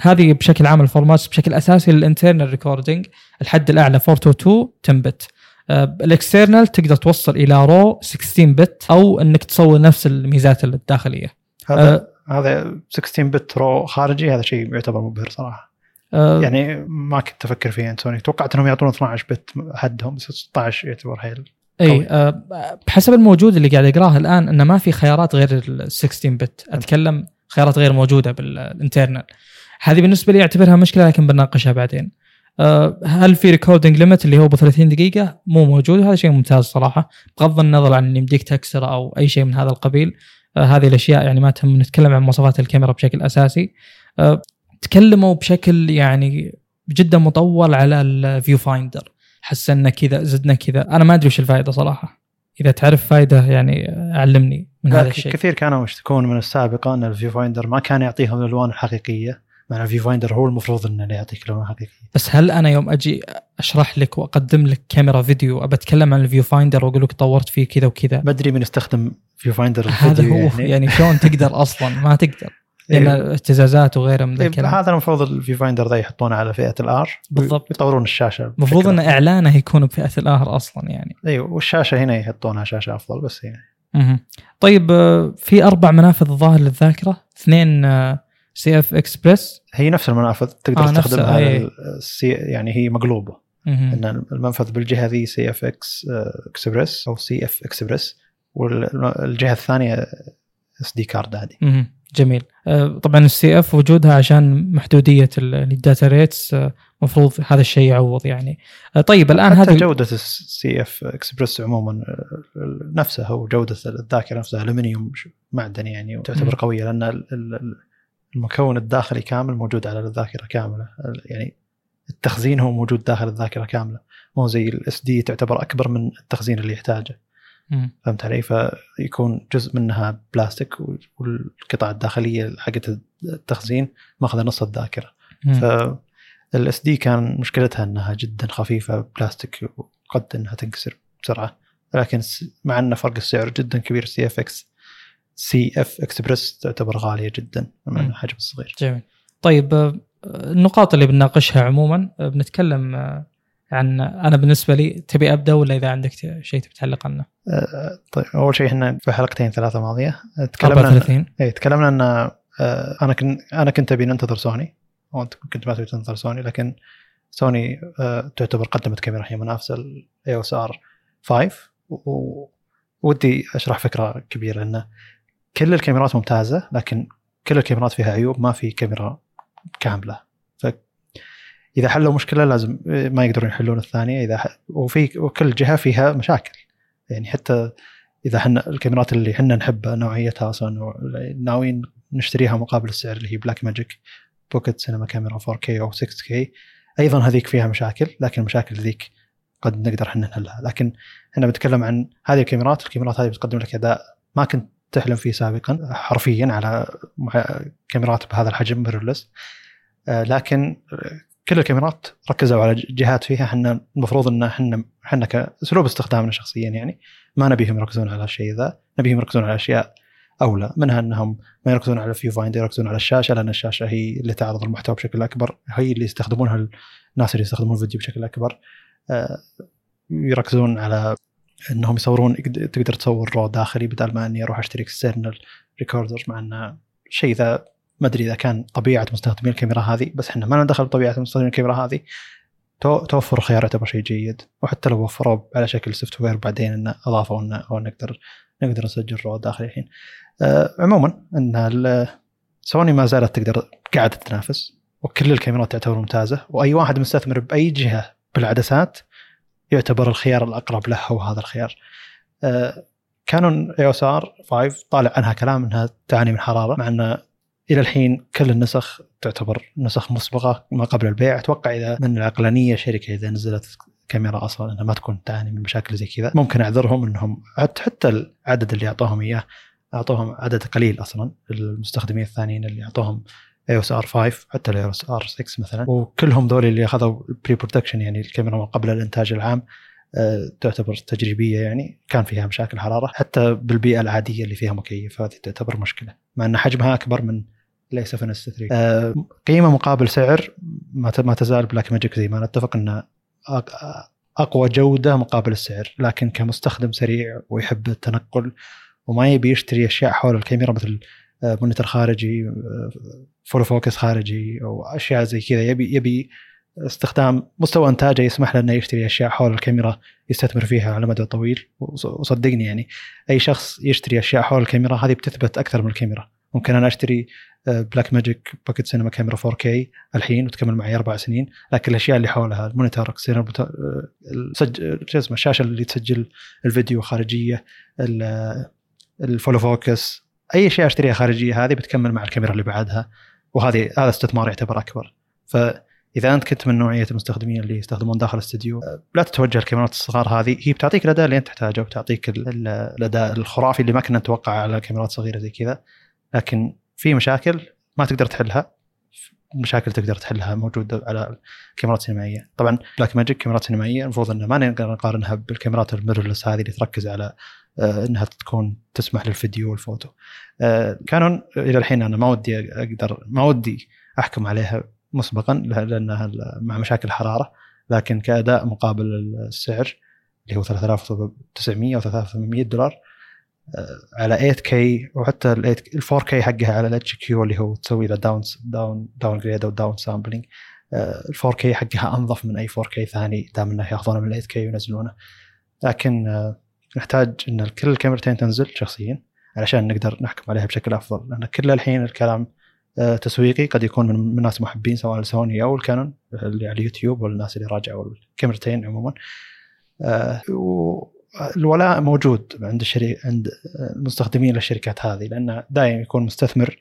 هذه بشكل عام ال format بشكل أساسي لل internal recording الحد الأعلى 422 10 bit ال external تقدر توصل إلى RAW 16 bit أو إنك تصور نفس الميزات الداخلية. هذا أه هذا 16 bit RAW خارجي هذا شيء يعتبر مبهر صراحة. أه يعني ما كنت أفكر فيه انت سوني. توقعت إنهم يعطون 12 bit حدهم بس 16 يعتبر حيل إي أه بحسب الموجود اللي قاعد اقراه الآن انه ما في خيارات غير ال 16 bit. أتكلم خيارات غير موجودة بال internal هذه بالنسبة لي أعتبرها مشكلة لكن بناقشها بعدين. أه هل في recording limit اللي هو ب 30 دقيقة؟ مو موجود وهذا شيء ممتاز صراحة. بغض النظر عن ان يمديك تكسره أو أي شيء من هذا القبيل آه هذه الأشياء يعني ما تهم نتكلم عن مواصفات الكاميرا بشكل أساسي. آه تكلموا بشكل يعني جدا مطول على ال viewfinder حسنا كذا زدنا كذا. أنا ما أدري وش الفائدة صراحة. إذا تعرف فائده يعني علمني من هذا الشيء. كثير كانوا يشتكون من السابقة إن ال viewfinder ما كان يعطيهم الألوان الحقيقية. مع ال viewfinder هو المفروض إنه يعطيك الالوان الحقيقيه بس هل أنا يوم أجي أشرح لك وأقدم لك كاميرا فيديو أبى أتكلم عن ال viewfinder وأقول لك طورت فيه كذا وكذا؟ ما أدري من يستخدم viewfinder هذا هو يعني, يعني شلون تقدر (laughs) أصلا؟ ما تقدر. لأن اهتزازات وغيرها من إيه، الكلام. هذا المفروض ال viewfinder ذا يحطونه على فئة ال R بالضبط. يطورون الشاشة المفروض إن إعلانه يكون بفئة ال R أصلا يعني. أيوه والشاشة هنا يحطونها شاشة أفضل بس يعني. مهم. طيب آه، في أربع منافذ الظاهر للذاكرة. اثنين CFexpress؟ هي نفس المنافذ تقدر آه، تستخدمها أي. لل- ال C يعني هي مقلوبة. إن المنفذ بالجهة ذي سي اف إكس إكسبريس أو سي اف إكسبريس والجهة الثانية SD card عادي جميل. آه، طبعا ال CF وجودها عشان محدودية ال- ال data rates آه، مفروض هذا الشيء يعوض يعني. آه، طيب الآن حتى هذه جودة ال CFexpress عموما آه، نفسها وجوده الذاكرة نفسها الومنيوم معدني يعني وتعتبر. قوية لأن المكون الداخلي كامل موجود على الذاكرة كاملة يعني التخزين هو موجود داخل الذاكرة كاملة مو زي ال SD تعتبر أكبر من التخزين اللي يحتاجه مم. فهمت علي؟ فيكون جزء منها بلاستيك والقطع الداخلية حقت التخزين ماخذة نص الذاكرة. فال SD كان مشكلتها إنها جدا خفيفة بلاستيك وقد إنها تنكسر بسرعة لكن مع ان فرق السعر جدا كبير سي اف إكس سي إف اكسبرس تعتبر غالية جدا من. الحجم الصغير جميل طيب آه، النقاط اللي بنناقشها عموما آه، بنتكلم آه، عن أنا بالنسبة لي تبي أبدأ ولا إذا عندك شيء تبي تعلق عنه؟ آه، طيب أول شيء إحنا في حلقتين ثلاثة ماضية تكلمنا عن 34 اي تكلمنا ان أنا كنت أنا كنت أبي ننتظر سوني وأنت كنت ما تبي تنتظر سوني لكن سوني تعتبر قدمت كاميرا هي منافسة ال EOS R5 و- ودي أشرح فكرة كبيرة انه كل الكاميرات ممتازة لكن كل الكاميرات فيها عيوب ما في كاميرا كاملة. ف إذا حلوا مشكلة لازم ما يقدرون يحلون الثانية. إذا ح... وفي وكل جهة فيها مشاكل. يعني حتى إذا إحنا الكاميرات اللي إحنا نحبها نوعيتها أصلا ناويين نشتريها مقابل السعر اللي هي Blackmagic Pocket Cinema Camera 4K أو 6K أيضا هذيك فيها مشاكل لكن المشاكل ذيك قد نقدر إحنا نحلها. لكن إحنا بنتكلم عن هذه الكاميرات الكاميرات هذه بتقدم لك أداء ما كنت تحلم فيه سابقا حرفيا على كاميرات بهذا الحجم mirrorless آه، لكن كل الكاميرات ركزوا على جهات فيها إحنا المفروض إن إحنا إحنا كأسلوب استخدامنا شخصيا يعني ما نبيهم يركزون على الشيء ذا نبيهم يركزون على أشياء أولى منها إنهم ما يركزون على ال viewfinder يركزون على الشاشة لأن الشاشة هي اللي تعرض المحتوى بشكل أكبر هي اللي يستخدمونها الناس اللي يستخدمون الفيديو بشكل أكبر. آه، يركزون على انهم يصورون تقدر تصور RAW داخلي بدل ما اني أروح اشتري external recorder مع إنه شيء ذا ما أدري إذا كان طبيعة مستخدمين الكاميرا هذه بس إحنا ما ندخل بطبيعة مستخدمين الكاميرا هذه تو- توفر الخيار يعتبر شيء جيد وحتى لو وفروا على شكل software بعدين إنه أضافوا إنه أو نقدر نقدر نسجل RAW داخلي الحين. آه عموما إن سوني ما زالت تقدر قاعدة تنافس وكل الكاميرات تعتبر ممتازة وأي واحد مستثمر بأي جهة بالعدسات يعتبر الخيار الأقرب له هو هذا الخيار. آه كانون EOS R5 طالع عنها كلام إنها تعاني من حرارة مع ان إلى الحين كل النسخ تعتبر نسخ مسبقة ما قبل البيع أتوقع إذا من العقلانية شركة إذا نزلت كاميرا أصلا إنها ما تكون تعاني من مشاكل زي كذا ممكن أعذرهم إنهم حتى العدد اللي أعطوهم إياه أعطوهم عدد قليل أصلا المستخدمين الثانيين اللي أعطوهم EOS R 5 حتى ال EOS R 6 مثلا. وكلهم ذول اللي أخذوا pre-production يعني الكاميرا من قبل الإنتاج العام آه، تعتبر تجريبية يعني. كان فيها مشاكل حرارة حتى بالبيئة العادية اللي فيها مكيف هذه تعتبر مشكلة. مع أن حجمها أكبر من ال a 7 s 3 آه، قيمة مقابل سعر ما تزال Blackmagic زي ما نتفق إنه أقوى جودة مقابل السعر. لكن كمستخدم سريع ويحب التنقل وما يبي يشتري أشياء حول الكاميرا مثل monitor خارجي آه، follow focus خارجي أو أشياء زي كذا يبي يبي استخدام مستوى إنتاجه يسمح له إنه يشتري أشياء حول الكاميرا يستثمر فيها على مدى طويل وص- وصدقني يعني أي شخص يشتري أشياء حول الكاميرا هذه بتثبت أكثر من الكاميرا ممكن أنا أشتري Blackmagic Pocket Cinema Camera 4K الحين وتكمل معي أربع سنين لكن الأشياء اللي حولها بتا- آه،. شو اسمه الشاشة اللي تسجل الفيديو خارجية ال- ال follow focus أي شيء أشتريها خارجية هذه بتكمل مع الكاميرا اللي بعدها وهذه هذا استثمار يعتبر أكبر. فإذا أنت كنت من نوعية المستخدمين اللي يستخدمون داخل الاستديو لا تتوجه الكاميرات الصغار هذه هي بتعطيك الأداء اللي أنت تحتاجه وبتعطيك ال- ال- الأداء الخرافي اللي ما كنا نتوقعه على كاميرات صغيرة زي كذا. لكن في مشاكل ما تقدر تحلها مشاكل تقدر تحلها موجودة على الكاميرات السينمائيه طبعا Blackmagic كاميرات سينمائية المفروض إن ما نقدر نقارنها بالكاميرات ال mirrorless هذه اللي تركز على إنها تكون تسمح للفيديو والفوتو. آه، كانون إلى الحين أنا ما ودي أقدر ما ودي أحكم عليها مسبقا لأنها مع مشاكل الحراره لكن كأداء مقابل السعر اللي هو 3900 أو 3800 دولار آه، على 8K وحتى ال 4K حقها على ال HQ اللي هو تسوي له down down downgrade أو downsampling ال 4K حقها أنظف من أي 4K ثاني دام إنه يأخذونه من ال 8K وينزلونه. لكن آه، نحتاج إن كل الكاميرتين تنزل شخصيا علشان نقدر نحكم عليها بشكل أفضل لأن كل الحين الكلام آه، تسويقي قد يكون من ناس محبين سواء لسوني أو الكانون اللي على اليوتيوب والناس اللي راجعوا الكاميرتين عموما آه، والولاء موجود عند. عند المستخدمين للشركات هذه لأن دائما يكون مستثمر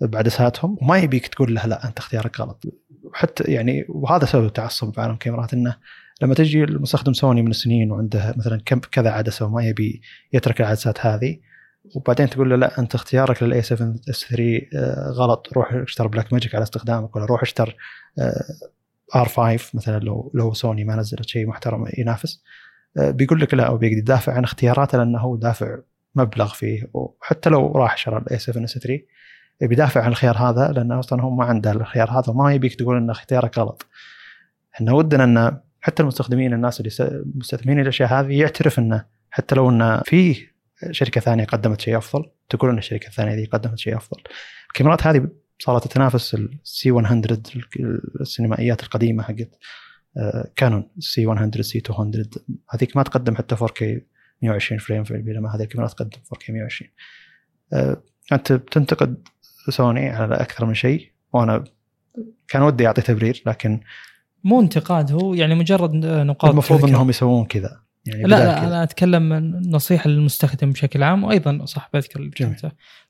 بعدساتهم وما يبيك تقول له لا أنت اختيارك غلط حتى يعني وهذا سبب التعصب بعالم الكاميرات إنه لما تجي المستخدم سوني من السنين وعنده مثلا كم كذا عدسه وما يبي يترك العدسات هذه وبعدين تقول له لا أنت اختيارك لل a 7 s 3 غلط روح اشتر Blackmagic على استخدامك ولا روح اشتر R 5 مثلا لو لو سوني ما نزلت شيء محترم ينافس آه، بيقول لك لا أو بيقدر يدافع عن اختياراته لأنه هو دافع مبلغ فيه وحتى لو راح شرى ال a 7 s 3 بيدافع عن الخيار هذا لأنه أصلا هو ما عنده الخيار هذا وما يبيك تقول إن اختيارك غلط. إحنا ودنا إن حتى المستخدمين الناس اللي مستثمرين الأشياء هذه يعترف إنه حتى لو إنه في شركة ثانية قدمت شيء أفضل تقول إن الشركة الثانية دي قدمت شيء أفضل. الكاميرات هذه صارت تتنافس ال C 100 السينمائيات القديمة حقت كانون C 100 C 200 هذيك ما تقدم حتى 4K 120 frame بينما هذه الكاميرا تقدم 4K 120 آه، أنت بتنتقد سوني على أكثر من شيء وأنا كان ودي أعطي تبرير لكن مو انتقاد هو يعني مجرد نقاط المفروض. إنهم يسوون كذا يعني لا لا. أنا أتكلم للنصيحه للمستخدم بشكل عام وأيضا صح بذكر اللي.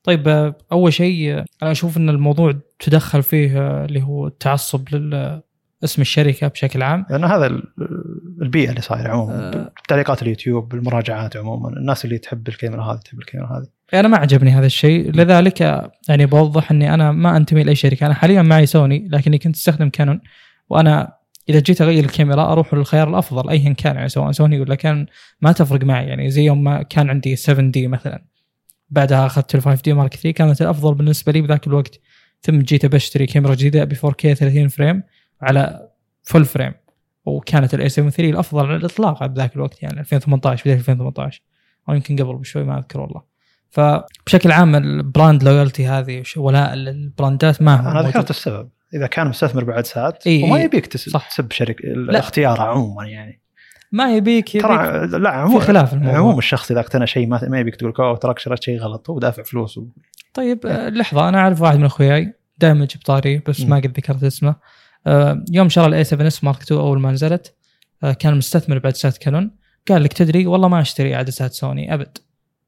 طيب آه، أول شيء آه، أنا أشوف إن الموضوع تدخل فيه آه، اللي هو التعصب لاسم الشركة بشكل عام لأن هذا ال- البيئة اللي صايرة عموما آه. تعليقات اليوتيوب بالمراجعات عموما الناس اللي تحب الكاميرا هذه تحب الكاميرا هذه أنا ما عجبني هذا الشيء لذلك آه، يعني بوضح إني أنا ما أنتمي لأي شركة أنا حاليا معي سوني لكني كنت أستخدم كانون وأنا إذا جيت أغير الكاميرا أروح للخيار الأفضل ايا كان يعني سواء سوني ولا كان ما تفرق معي يعني. زي يوم ما كان عندي 7 D مثلا بعدها أخذت ال 5 D Mark 3 كانت الأفضل بالنسبة لي بذاك الوقت. ثم جيت بشتري كاميرا جديدة ب 4K 30 frame على full frame وكانت ال a 7 3 الأفضل على الإطلاق بذاك الوقت يعني 2018 بداية 2018 أو يمكن قبل بشوي ما أذكر والله. فبشكل عام ال brand loyalty هذه ولاء البراندات ما هو أنا. ذكرت السبب. إذا كان مستثمر بعدسات إي وما إي. يبيك تس- صح. تسب شركه الاختيار عموما يعني. ما يبيك, يبيك ترى لا في عموما خلاف الموضوع. عموم الشخص إذا اقتنى شيء ما, ما يبيك تقول أوه تراك شريت شيء غلط هو دافع فلوس و... طيب آه، لحظة أنا أعرف واحد من أخوياي دام جا بطاري بس مم. ما قد ذكرت اسمه. آه، يوم شرى ال a 7 s Mark 2 أول ما نزلت آه، كان مستثمر بعدسات كانون. قال لك تدري والله ما أشتري عدسات سوني أبد.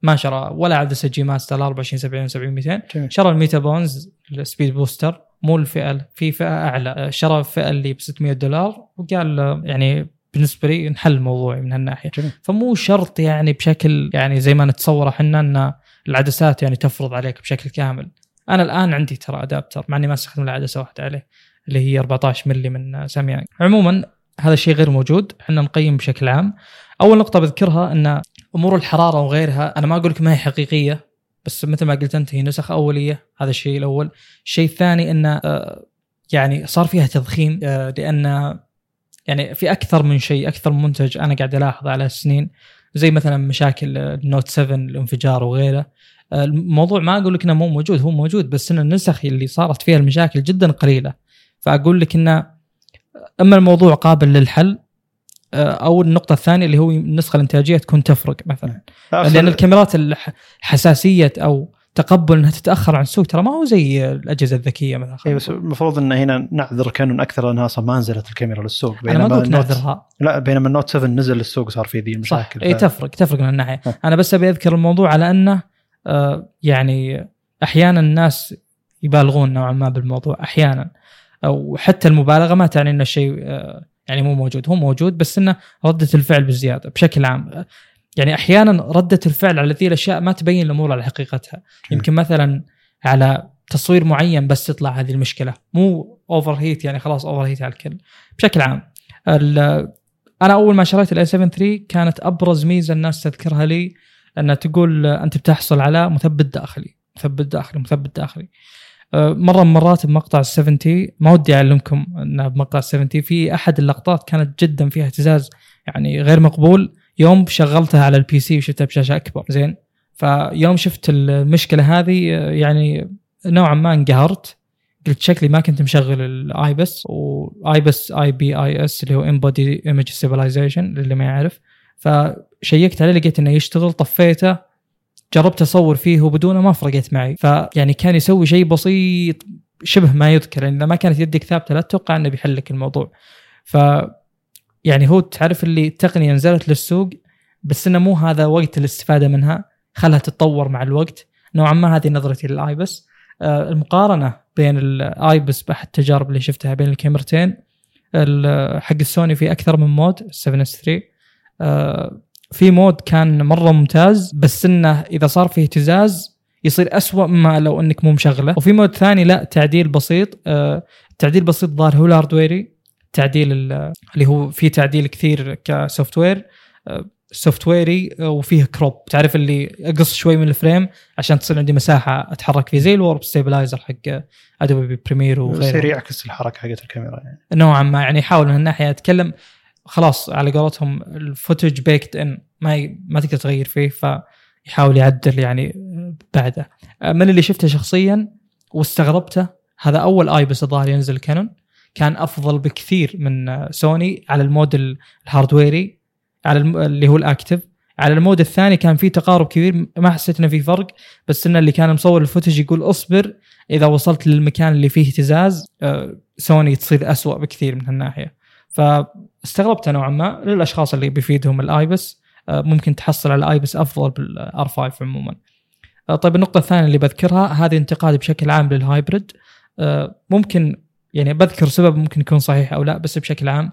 ما شرى ولا عدسه G Master 24 70 70 200 جميل. شرى ال Metabones ال Speed Booster مو الفئة في فئة أعلى. شرى الفئة اللي ب 600 دولار وقال يعني بالنسبة لي انحل موضوعي من هالناحية. جميل. فمو شرط يعني بشكل يعني زي ما نتصور إحنا أن العدسات يعني تفرض عليك بشكل كامل. أنا الآن عندي ترى ادابتر مع إني ما أستخدم إلا عدسة واحدة عليه اللي هي 14 ملي من ساميانج عموما هذا الشيء غير موجود إحنا نقيم بشكل عام. أول نقطة بذكرها أن أمور الحرارة وغيرها أنا ما أقول لك ما هي حقيقية بس مثل ما قلت أنت هي نسخ أولية هذا الشيء الأول. الشيء الثاني انه آه، يعني صار فيها تضخيم آه، لأن يعني في أكثر من شيء أكثر من منتج أنا قاعد ألاحظه على السنين زي مثلا مشاكل النوت 7 الانفجار وغيره. آه، الموضوع ما أقول لك إنه مو موجود هو موجود بس إن النسخ اللي صارت فيها المشاكل جدا قليلة. فأقول لك انه أما الموضوع قابل للحل آه، أو النقطة الثانية اللي هو النسخة الانتاجية تكون تفرق مثلا. لأن الكاميرات حساسية أو تقبل إنها تتأخر عن السوق ترى ما هو زي الأجهزة الذكية مثلا. اي بس المفروض إن هنا نعذر كانون أكثر لأنها أصلا ما نزلت الكاميرا للسوق أنا ما قلت النوت نعذرها. لا بينما النوت 7 نزل للسوق صار في ذي صح. المشاكل. اي ف- تفرق تفرق من الناحية. ها. أنا بس أبي أذكر الموضوع على أنه آه، يعني أحيانا الناس يبالغون نوعا ما بالموضوع أحيانا. أو حتى المبالغة ما تعني ان الشيء آه، يعني مو موجود. هو موجود بس إنه ردة الفعل بزيادة بشكل عام. يعني أحيانا ردة الفعل على ذي الأشياء ما تبين الأمور على حقيقتها. يمكن مثلا على تصوير معين بس تطلع هذه المشكلة. مو overheat يعني خلاص overheat على الكل. بشكل عام أنا أول ما شريت ال a 7 3 كانت أبرز ميزة الناس تذكرها لي إنها تقول أنت بتحصل على مثبت داخلي مثبت داخلي مثبت داخلي. مرة من المرات بمقطع ال 70 ما ودي أعلمكم انه بمقطع ال 70 في أحد اللقطات كانت جدا فيها اهتزاز يعني غير مقبول. يوم شغلتها على ال PC وشفتها بشاشة أكبر. زين. فيوم شفت المشكلة هذه أه، يعني نوعا ما انقهرت. قلت شكلي ما كنت مشغل ال IBIS و IBIS IBIS اللي هو in-body image stabilization للي ما يعرف. فشيكت عليه لقيت إنه يشتغل طفيته. جربت أصور فيه وبدونه ما فرقت معي. فيعني كان يسوي شيء بسيط شبه ما يذكر. يعني ما كانت يدك ثابته لا تتوقع إنه بيحل لك الموضوع. ف يعني هو تعرف اللي التقنية نزلت للسوق بس إنه مو هذا وقت الاستفادة منها. خلها تتطور مع الوقت. نوعا ما هذه نظرتي لل IBIS آه، المقارنة بين ال IBIS بأحد التجارب اللي شفتها بين الكاميرتين حق السوني في أكثر من mode 7S 3 في mode كان مرة ممتاز بس إنه إذا صار فيه اهتزاز يصير أسوأ مما لو إنك مو مشغلة. وفي mode ثاني لا تعديل بسيط. آه، تعديل بسيط ظاهر هو ال hardware ي تعديل اللي هو في تعديل كثير ك software آه، software ي وفيه crop. تعرف اللي أقص شوي من ال frame عشان تصير عندي مساحة أتحرك فيه زي ال warp stabilizer حق Adobe Premiere وغيره. يصير يعكس الحركة حقت الكاميرا يعني. نوعا ما يعني يحاول من الناحيه أتكلم. خلاص على قولتهم ال footage baked in ما ي... ما تقدر تغير فيه فيحاول يعدل يعني بعده. من اللي شفته شخصيا واستغربته هذا أول IBIS الظاهر ينزل كانون كان أفضل بكثير من سوني على ال mode ال hardware ي على الم... اللي هو ال active. على ال mode الثاني كان في تقارب كبير ما حسيت إنه في فرق بس إنه اللي كان مصور ال footage يقول اصبر إذا وصلت للمكان اللي فيه اهتزاز آه، سوني تصير أسوأ بكثير من هالناحية. فاستغربت نوعا ما للأشخاص اللي بيفيدهم ال IBIS آه، ممكن تحصل على ال IBIS أفضل بال R5 عموما. آه، طيب النقطة الثانية اللي بذكرها هذه انتقاد بشكل عام لل hybrid ممكن يعني بذكر سبب ممكن يكون صحيح أو لا بس بشكل عام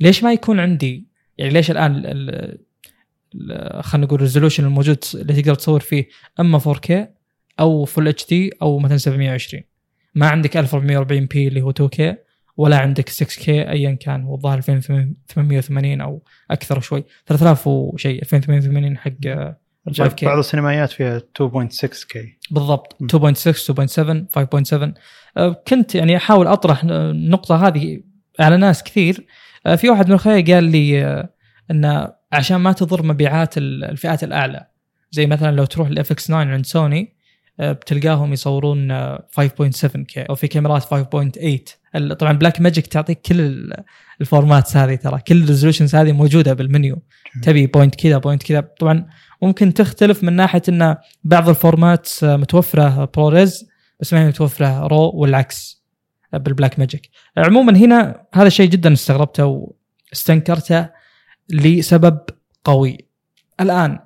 ليش ما يكون عندي يعني ليش الآن خلينا نقول ال resolution الموجود اللي تقدر تصور فيه أما 4K أو full HD أو مثلا 720 ما عندك 1440 p اللي هو 2K ولا عندك 6K ايا كان هو الظاهر 2880 أو أكثر شوي. 3000 وشيء 2880 حق 5K بعض السينمائيات فيها 2.6K بالضبط 2.6 2.7 5.7 كنت يعني أحاول أطرح النقطة هذه على ناس كثير. آه، في واحد من أخوياي قال لي آه، انه عشان ما تضر مبيعات الفئات الأعلى زي مثلا لو تروح ال FX 9 عند سوني آه، بتلقاهم يصورون 5.7K أو في كاميرات 5.8 طبعا Blackmagic تعطيك كل ال formats هذه ترى. كل ال resolutions هذه موجودة بالمنيو. تبي point كذا point كذا. طبعا ممكن تختلف من ناحية إن بعض ال formats متوفرة ب ProRes بس ما هي متوفرة raw والعكس بال Blackmagic عموما هنا هذا الشيء جدا استغربته واستنكرته لسبب قوي. الآن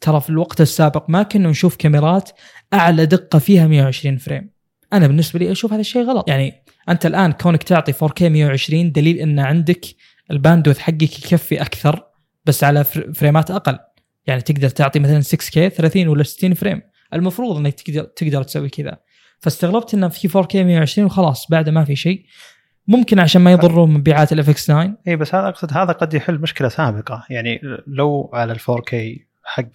ترى في الوقت السابق ما كنا نشوف كاميرات أعلى دقة فيها 120 frame. أنا بالنسبة لي أشوف هذا الشيء غلط. يعني أنت الآن كونك تعطي 4K 120 دليل إن عندك ال bandwidth حقك يكفي أكثر بس على فريمات أقل. يعني تقدر تعطي مثلا 6K 30 ولا 60 frame. المفروض إنك تقدر تقدر تسوي كذا. فاستغربت انه في 4K 120 وخلاص بعده ما في شيء. ممكن عشان ما يضروا مبيعات ال FX 9 إي بس هذا أقصد هذا قد يحل مشكلة سابقة. يعني لو على ال 4K حق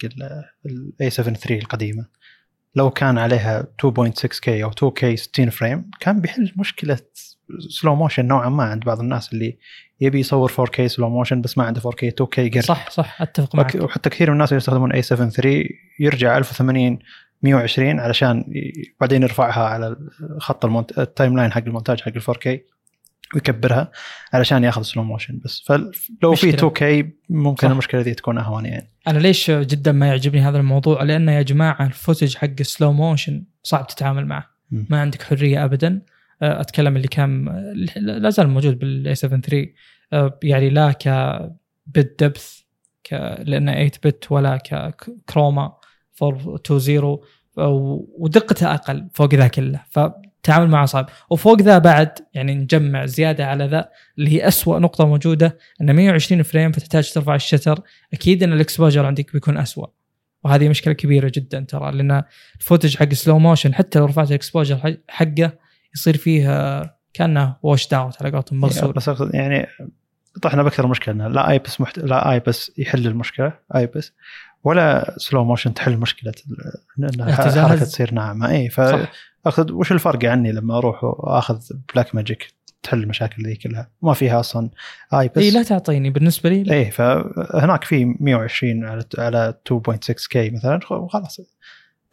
ال a7 3 القديمة لو كان عليها 2.6K أو 2K 60 frame كان بيحل مشكلة slow motion نوعا ما عند بعض الناس اللي يبي يصور 4K slow motion بس ما عنده 4K 2K قرب صح صح أتفق معك. وحتى كثير من الناس اللي يستخدمون a7 3 يرجع 1080 120 علشان بعدين يرفعها على خط المونت... ال timeline حق المونتاج حق ال 4K ويكبرها علشان ياخذ slow motion بس. فلو في 2K ممكن صح. المشكلة دي تكون أهون يعني. أنا ليش جدا ما يعجبني هذا الموضوع؟ لأنه يا جماعة ال footage حق ال slow motion صعب تتعامل معه. م. ما عندك حرية ابدا. أه، أتكلم اللي كان لا زال موجود بال a7 3 أه، يعني لا ك bit depth ك لأنه 8 bit ولا ك chroma 420 ودقتها أقل فوق ذا كله فالتعامل معه صعب وفوق ذا بعد يعني نجمع زيادة على ذا اللي هي أسوأ نقطة موجودة إن 120 frame فتحتاج ترفع ال shutter. أكيد إن ال exposure عندك بيكون أسوأ. وهذه مشكلة كبيرة جدا ترى لأن ال footage حق slow motion حتى لو رفعت ال exposure حقه يصير فيه كأنه washed out على قولتهم مغسول بس يعني طحنا بأكثر مشكلة انه لا IBIS محت... لا IBIS يحل المشكلة IBIS ولا slow motion تحل مشكلة إن الحركة تصير ناعمة. اي فاخذ وش الفرق عني لما أروح وأخذ Blackmagic تحل المشاكل ذي كلها. ما فيها أصلا IBIS. إي لا تعطيني بالنسبة لي إي فهناك في 120 على على 2.6 K مثلا. وخلاص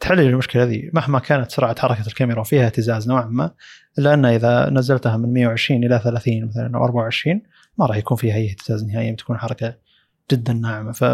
تحل المشكلة ذي. مهما كانت سرعة حركة الكاميرا وفيها اهتزاز نوعا ما الا ان إذا نزلتها من 120 إلى 30 مثلا أو 24 ما راح يكون فيها أي اهتزاز نهائيا بتكون حركة جدا ناعمة. ف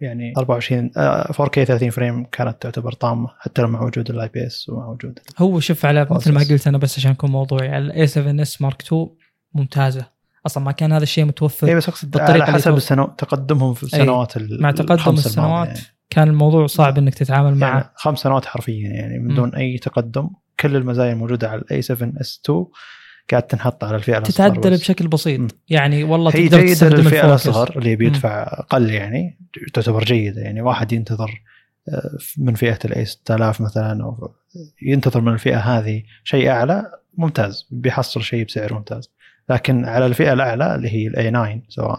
يعني 24 4K 30 frame كانت تعتبر طامة حتى مع وجود ال IBIS ومع وجود هو شوف على مثل ما قلت أنا بس عشان اكون موضوعي على ال a7S Mark 2 ممتازة أصلا ما كان هذا الشيء متوفر اي بس أقصد على حسب السنو... تقدمهم في السنوات أي. مع تقدم السنوات يعني. كان الموضوع صعب إنك تتعامل معه يعني خمس سنوات حرفيا يعني من دون م. أي تقدم كل المزايا الموجودة على ال a7S 2 قاعد تنحط على الفئة الأصغر تتعدل بشكل بسيط. م. يعني والله هي تقدر تستخدم الفئه الأصغر اللي بيدفع أقل يعني تعتبر جيدة يعني. واحد ينتظر آه، من فئة ال A6000 مثلا أو ينتظر من الفئة هذه شيء أعلى ممتاز. بيحصل شيء بسعر ممتاز. لكن على الفئة الأعلى اللي هي ال A9 سواء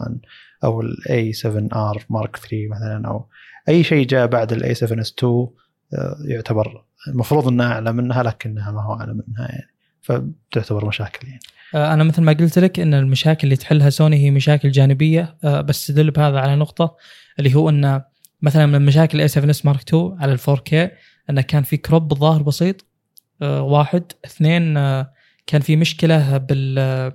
أو ال A7R Mark 3 مثلا أو أي شيء جاء بعد ال A7S 2 يعتبر المفروض إنها أعلى منها لكنها ما هو أعلى منها يعني. فتعتبر مشاكل يعني. آه، أنا مثل ما قلت لك إن المشاكل اللي تحلها سوني هي مشاكل جانبية. آه، بس تدل بهذا على نقطة اللي هو إن مثلا من مشاكل ال A7S Mark 2 على ال 4K انه كان في crop بالظاهر بسيط آه، واحد. اثنين كان في مشكلة بال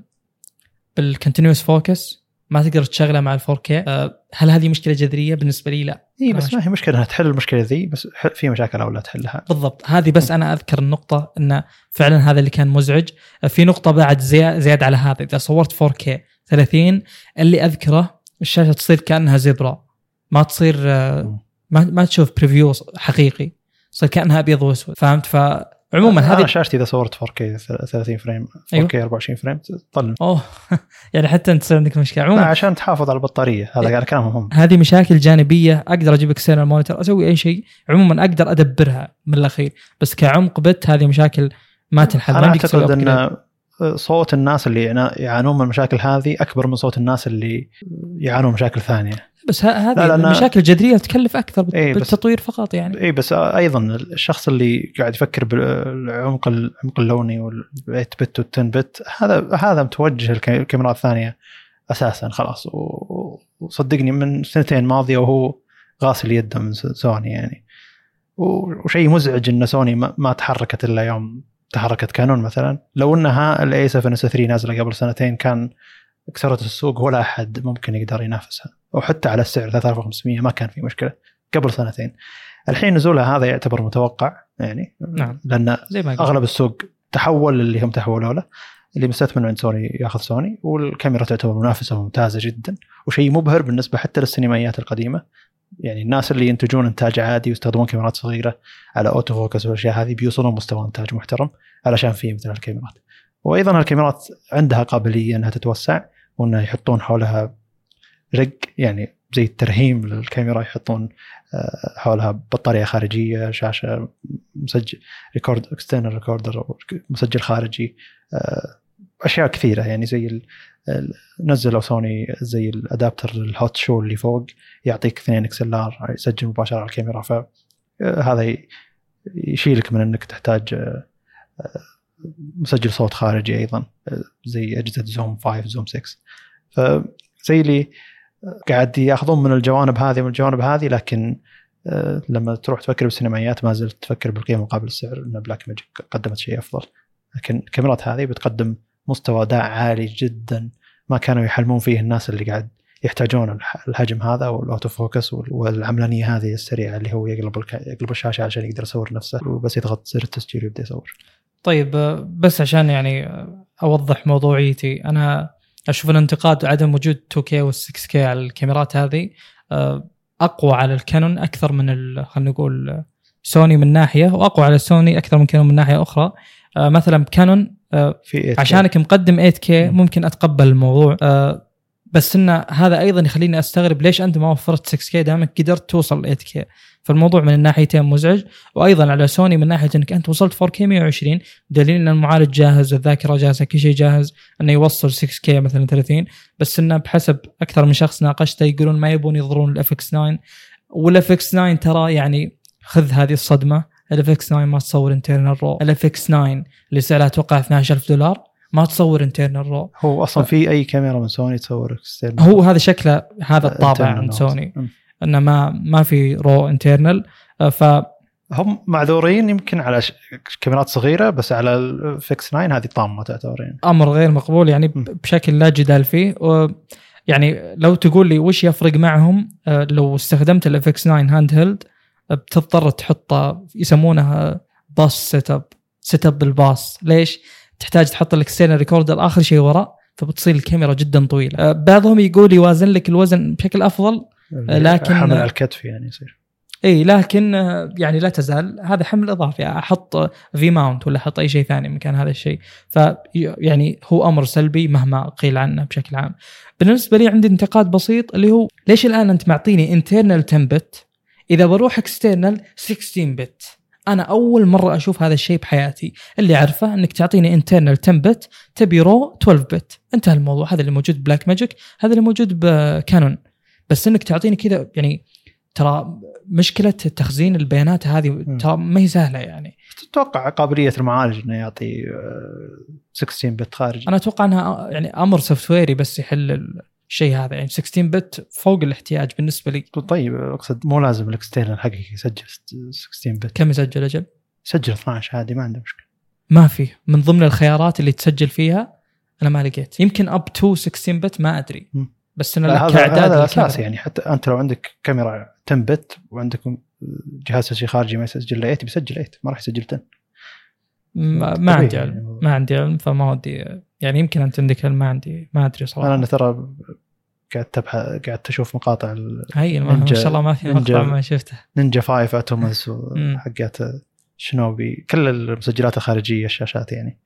بال continuous focus ما تقدر تشغله مع ال 4K أه، هل هذه مشكلة جذرية؟ بالنسبة لي لا. اي بس ما هي مشكلة إنها تحل المشكلة ذي بس في مشاكل أو لا تحلها. بالضبط. هذه بس أنا أذكر النقطة إن فعلا هذا اللي كان مزعج. في نقطة بعد زياد, زياد على هذا. إذا صورت 4K 30 اللي أذكره الشاشة تصير كأنها zebra. ما تصير أه، ما, ما تشوف preview حقيقي. تصير كأنها أبيض وأسود. فهمت؟ ف عموما هذه أنا شاشتي إذا صورت 4K 30 frame 4K أيوه؟ 24 فريم تظل أوه. (laughs) يعني حتى أنت تصير عندك مشكلة. عموما عشان تحافظ على البطارية. هذا قال كلام مهم هذه مشاكل جانبية. أقدر أجيب external monitor أسوي أي شيء. عموما أقدر أدبرها من الاخير بس كعمق bit هذه مشاكل ما تنحل. أنا أعتقد إن صوت الناس اللي يعانون من المشاكل هذه أكبر من صوت الناس اللي يعانون مشاكل ثانية. بس هذه المشاكل الجذرية تكلف أكثر إيه بالتطوير فقط يعني. اي بس أيضا الشخص اللي قاعد يفكر بالعمق العمق اللوني وال8 bit وال10 bit هذا هذا متوجه الكاميرات الثانية أساسا خلاص. وصدقني من سنتين ماضيه وهو غاسل يده من سوني يعني. وشيء مزعج إن سوني ما تحركت إلا يوم تحركت كانون مثلا. لو إنها ال A7S 3 نازلة قبل سنتين كان كسرت السوق ولا أحد ممكن يقدر ينافسها. وحتى على السعر 3500 ما كان في مشكلة قبل سنتين. الحين نزولها هذا يعتبر متوقع يعني نعم. لأن زي ما أغلب السوق تحول اللي هم تحولوا له. اللي مستثمر عند سوني ياخذ سوني والكاميرا تعتبر منافسة ممتازة جدا وشيء مبهر بالنسبة حتى للسينمائيات القديمة. يعني الناس اللي ينتجون إنتاج عادي ويستخدمون كاميرات صغيرة على auto focus والأشياء هذه بيوصلون مستوى إنتاج محترم علشان في مثل الكاميرات وأيضا الكاميرات عندها قابلية إنها تتوسع. وانه يحطون حولها rig يعني زي الترهيم للكاميرا يحطون آه، حولها بطارية خارجية شاشة مسجل record external recorder مسجل خارجي آه، أشياء كثيرة. يعني زي نزلوا سوني زي ال adapter ال hot shoe اللي فوق يعطيك 2 XLR يسجل مباشرة على الكاميرا. فهذا آه، يشيلك من إنك تحتاج مسجل صوت خارجي أيضا زي أجهزة Zoom 5 Zoom 6 فزي اللي قاعد ياخذون من الجوانب هذه ومن الجوانب هذه لكن آه، لما تروح تفكر بالسينمائيات ما زلت تفكر بالقيمه مقابل السعر إن Blackmagic قدمت شيء أفضل لكن الكاميرات هذه بتقدم مستوى أداء عالي جدا ما كانوا يحلمون فيه الناس اللي قاعد يحتاجون الحجم هذا وال auto focus والعملانية هذه السريعة اللي هو يقلب يقلب الشاشة عشان يقدر يصور نفسه وبس يضغط زر التسجيل ويبدأ يصور. طيب آه، بس عشان يعني أوضح موضوعيتي أنا أشوف الانتقاد عدم وجود 2K و 6K على الكاميرات هذه آه، أقوى على الكانون أكثر من خلينا نقول سوني من ناحية وأقوى على سوني أكثر من كانون من ناحية أخرى آه، مثلا كانون آه، في 8K. عشانك مقدم 8K مم. ممكن أتقبل الموضوع آه، بس انه هذا أيضا يخليني أستغرب ليش أنت ما وفرت 6K دامك قدرت توصل 8K فالموضوع من الناحيتين مزعج. وأيضا على سوني من ناحية إنك أنت وصلت 4K 120 دليل إن المعالج جاهز الذاكرة جاهزه كل شيء جاهز إنه يوصل 6K مثلا 30 بس انه بحسب أكثر من شخص ناقشته يقولون ما يبون يضرون ال FX9 وال FX9 ترى يعني خذ هذه الصدمة. ال FX9 ما تصور internal raw ال FX9 اللي سعرها أتوقع 12000 دولار. ما تصور internal raw هو أصلا في أي كاميرا من سوني تصور external هو هذا شكله هذا الطابع noise. سوني. إنه ما ما في raw internal ف هم معذورين يمكن على ش... كاميرات صغيرة بس على ال FX9 هذه طامة تعتبر يعني أمر غير مقبول يعني م. بشكل لا جدال فيه و يعني لو تقول لي وش يفرق معهم آه، لو استخدمت ال FX9 handheld بتضطر تحط يسمونها باص setup setup بالباص ليش؟ تحتاج تحط ال external recorder آخر شيء وراء فبتصير الكاميرا جدا طويلة. آه، بعضهم يقول يوازن لك الوزن بشكل أفضل لكن- حمل على الكتف يعني يصير. إي لكن آه، يعني لا تزال. هذا حمل إضافي أحط في mount ولا أحط أي شيء ثاني مكان هذا الشيء. ف يعني هو أمر سلبي مهما قيل عنه بشكل عام. بالنسبة لي عندي انتقاد بسيط اللي هو ليش الآن أنت معطيني internal 10 bit إذا بروح external 16 bit أنا أول مرة أشوف هذا الشيء بحياتي. اللي أعرفه إنك تعطيني internal 10 bit تبي raw 12 bit انتهى الموضوع. هذا اللي موجود Blackmagic. هذا اللي موجود بكانون بس إنك تعطيني كذا يعني ترى مشكلة تخزين البيانات هذه ترى ما هي سهلة يعني. تتوقع قابلية المعالج إنه يعطي آه، 16 bit خارجي؟ أنا أتوقع إنها يعني أمر software بس يحل الشيء هذا. يعني 16 bit فوق الاحتياج بالنسبة لي. طيب أقصد مو لازم ال external حقك يسجل 16 bit كم يسجل أجل؟ سجل 12 عادي ما عنده مشكلة. ما في. من ضمن الخيارات اللي تسجل فيها أنا ما لقيت. يمكن up to 16 bit ما أدري. بس انه لا، لك كاعداد هذا للكاميرا. أساس يعني حتى أنت لو عندك كاميرا 10 بت وعندكم جهاز تسجيل خارجي ما يسجل 8 بيسجل 8 ما راح يسجل 10 ما, ما عندي يعني. علم ما عندي علم فما ودي يعني يمكن أنت عندك ما عندي ما أدري صراحة أنا ترى قاعد تبحث قاعد تشوف مقاطع ال- هي ما, شاء الله ما في نينجا. مقطع ما شفته نينجا 5 أتومز (laughs) مم. حقات شنوبي كل المسجلات الخارجية الشاشات يعني.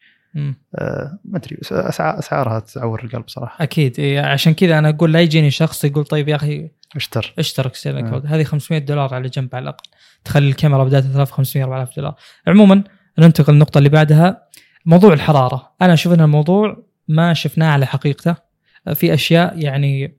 آه، ما أدري أسعارها تعور القلب صراحة أكيد إيه عشان كذا أنا أقول لا يجيني شخص يقول طيب يا أخي اشتر اشترك ستيرلينج آه. هذه 500 دولار على جنب على الأقل تخلي الكاميرا بداية 3500 4000 دولار عموما ننتقل للنقطة اللي بعدها موضوع الحرارة. أنا أشوف إن الموضوع ما شفناه على حقيقته. في أشياء يعني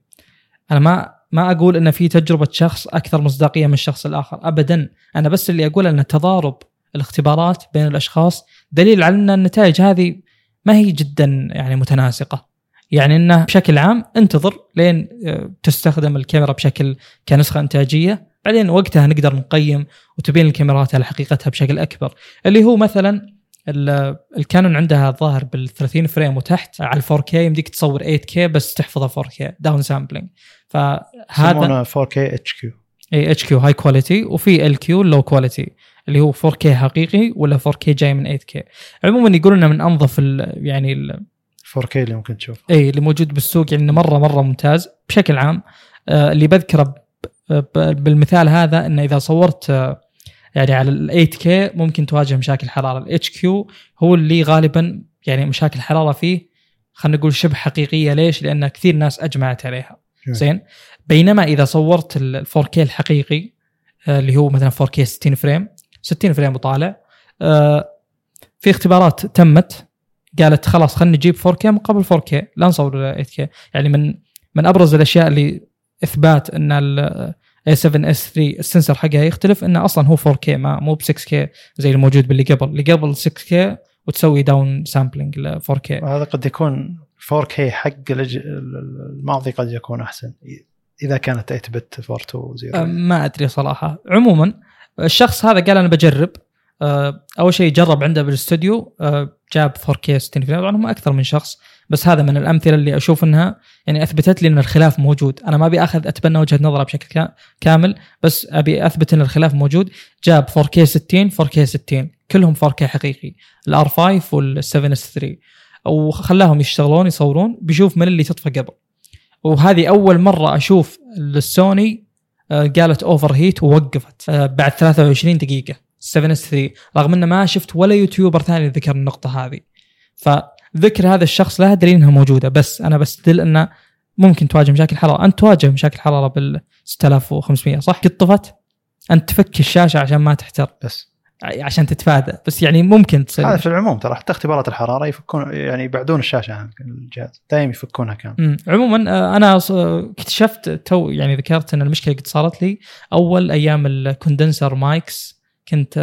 أنا ما ما أقول إن في تجربة شخص أكثر مصداقية من الشخص الآخر. ابدا أنا بس اللي أقول إن تضارب الاختبارات بين الأشخاص دليل على إن النتائج هذه ما هي جدا يعني متناسقة. يعني إنه بشكل عام انتظر لين آه، تستخدم الكاميرا بشكل كنسخة إنتاجية. بعدين وقتها نقدر نقيم وتبين الكاميرات على حقيقتها بشكل أكبر. اللي هو مثلا الكانون عندها الظاهر بال 30 frame وتحت على 4K يمديك تصور 8K بس تحفظها 4K down sampling فهذا يسمونه 4K HQ إي HQ high quality وفي LQ low quality اللي هو 4K حقيقي ولا 4K جاي من 8K عموما يقولون إنه من أنظف ال يعني ال 4K اللي ممكن تشوف إي اللي موجود بالسوق يعني مره مرة ممتاز بشكل عام. آه، اللي بذكره بالمثال هذا إنه إذا صورت آه، يعني على ال 8K ممكن تواجه مشاكل حرارة. ال HQ هو اللي غالبا يعني مشاكل حرارة فيه خلينا نقول شبه حقيقية. ليش؟ لأن كثير ناس أجمعت عليها. جميل. زين؟ بينما إذا صورت ال 4K الحقيقي آه، اللي هو مثلا 4K 60 frame 60 frame وطالع آه، في اختبارات تمت قالت خلاص خلينا نجيب 4K مقابل 4K لا نصور 8K يعني من من أبرز الأشياء اللي إثبات إن ال A7S3 ال sensor حقها يختلف إنه أصلا هو 4K ما مو ب 6K زي الموجود باللي قبل. اللي قبل 6K وتسوي down sampling ل 4K هذا قد يكون 4K حق الماضي قد يكون أحسن إذا كانت 8 بت 420 أه، ما أدري صراحة. عموما الشخص هذا قال أنا بجرب. أول شيء جرب عنده بالاستوديو أه، جاب 4K 60 فريم. طبعا هم أكثر من شخص بس هذا من الأمثلة اللي أشوف إنها يعني أثبتت لي إن الخلاف موجود. أنا ما أبي أخذ أتبنى وجهة نظره بشكل كا- كامل بس أبي أثبت إن الخلاف موجود. جاب 4K 60 4K 60 كلهم 4K حقيقي. ال R5 وال 7S3 وخلاهم يشتغلون يصورون. بيشوف من اللي تطفى قبل. وهذه أول مرة أشوف السوني آه، قالت overheat ووقفت. آه، بعد 23 دقيقة. 7S3 رغم إنه ما شفت ولا YouTuber ثاني ذكر النقطة هذه. فذكر هذا الشخص لها دليل إنها موجودة بس أنا بستدل إنه ممكن تواجه مشاكل حراره أنت تواجه مشاكل حراره بال 6500 صح؟ قد طفت؟ أنت تفك الشاشة عشان ما تحتر. بس عشان تتفادى. بس يعني ممكن تصير. هذا في العموم ترى حتى اختبارات الحرارة يفكون يعني يبعدون الشاشة عن الجهاز. دائما يفكونها كان. مم. عموما آه، أنا اكتشفت تو يعني ذكرت إن المشكلة قد صارت لي أول أيام ال condenser mics. كنت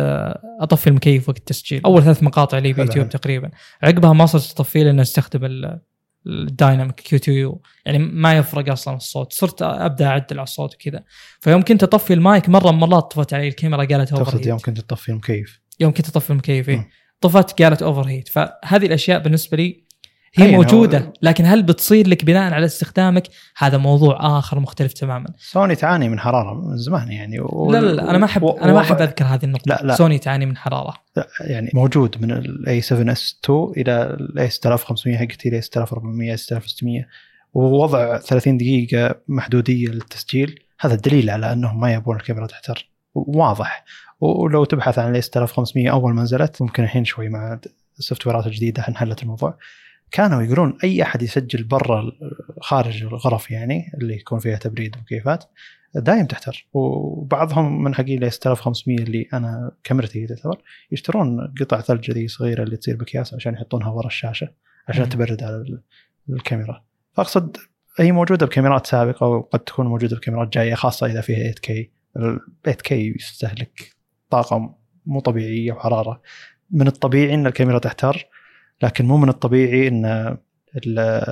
أطفي المكيف وقت التسجيل. أول ثلاث مقاطع لي. بيوتيوب تقريبا. عقبها ما صرت اطفيه لأن أستخدم ال- ال dynamic QTU. يعني ما يفرق أصلا الصوت. صرت أبدأ أعدل على الصوت وكذا. فيوم كنت أطفي المايك مرة مرات طفت علي. الكاميرا قالت overheat يوم كنت تطفي المكيف. يوم كنت أطفي المكيف. إيه. طفت قالت overheat فهذه الأشياء بالنسبة لي هي موجودة لكن هل بتصير لك بناء على استخدامك؟ هذا موضوع آخر مختلف تماما. سوني تعاني من حرارة من زمان يعني و... لا لا لا أنا ما احب و- أنا ما أحب أذكر هذه النقطة. لا، لا. سوني تعاني من حرارة. يعني موجود من ال a7S2 إلى ال a6500 حقتي ال a6400 6600 ووضع 30 دقيقة محدودية للتسجيل. هذا دليل على أنهم ما يبون الكاميرا تحتر. واضح. ولو تبحث عن ال a6500 أول ما نزلت ممكن الحين شوي مع ال software ات الجديده انحلت الموضوع. كانوا يقولون أي أحد يسجل برا خارج الغرف يعني اللي يكون فيها تبريد ومكيفات دايم تحتر. وبعضهم من حقين ال a6500 اللي أنا كاميرتي تعتبر يشترون قطع ثلج ذي صغيرة اللي تصير بكياس عشان يحطونها ورا الشاشة عشان. تبرد على ال- الكاميرا. فأقصد هي موجودة بكاميرات سابقة وقد تكون موجودة بكاميرات جاية خاصة إذا فيها 8K ال 8K يستهلك طاقة مو طبيعية وحرارة. من الطبيعي إن الكاميرا تحتر. لكن مو من الطبيعي إن ال-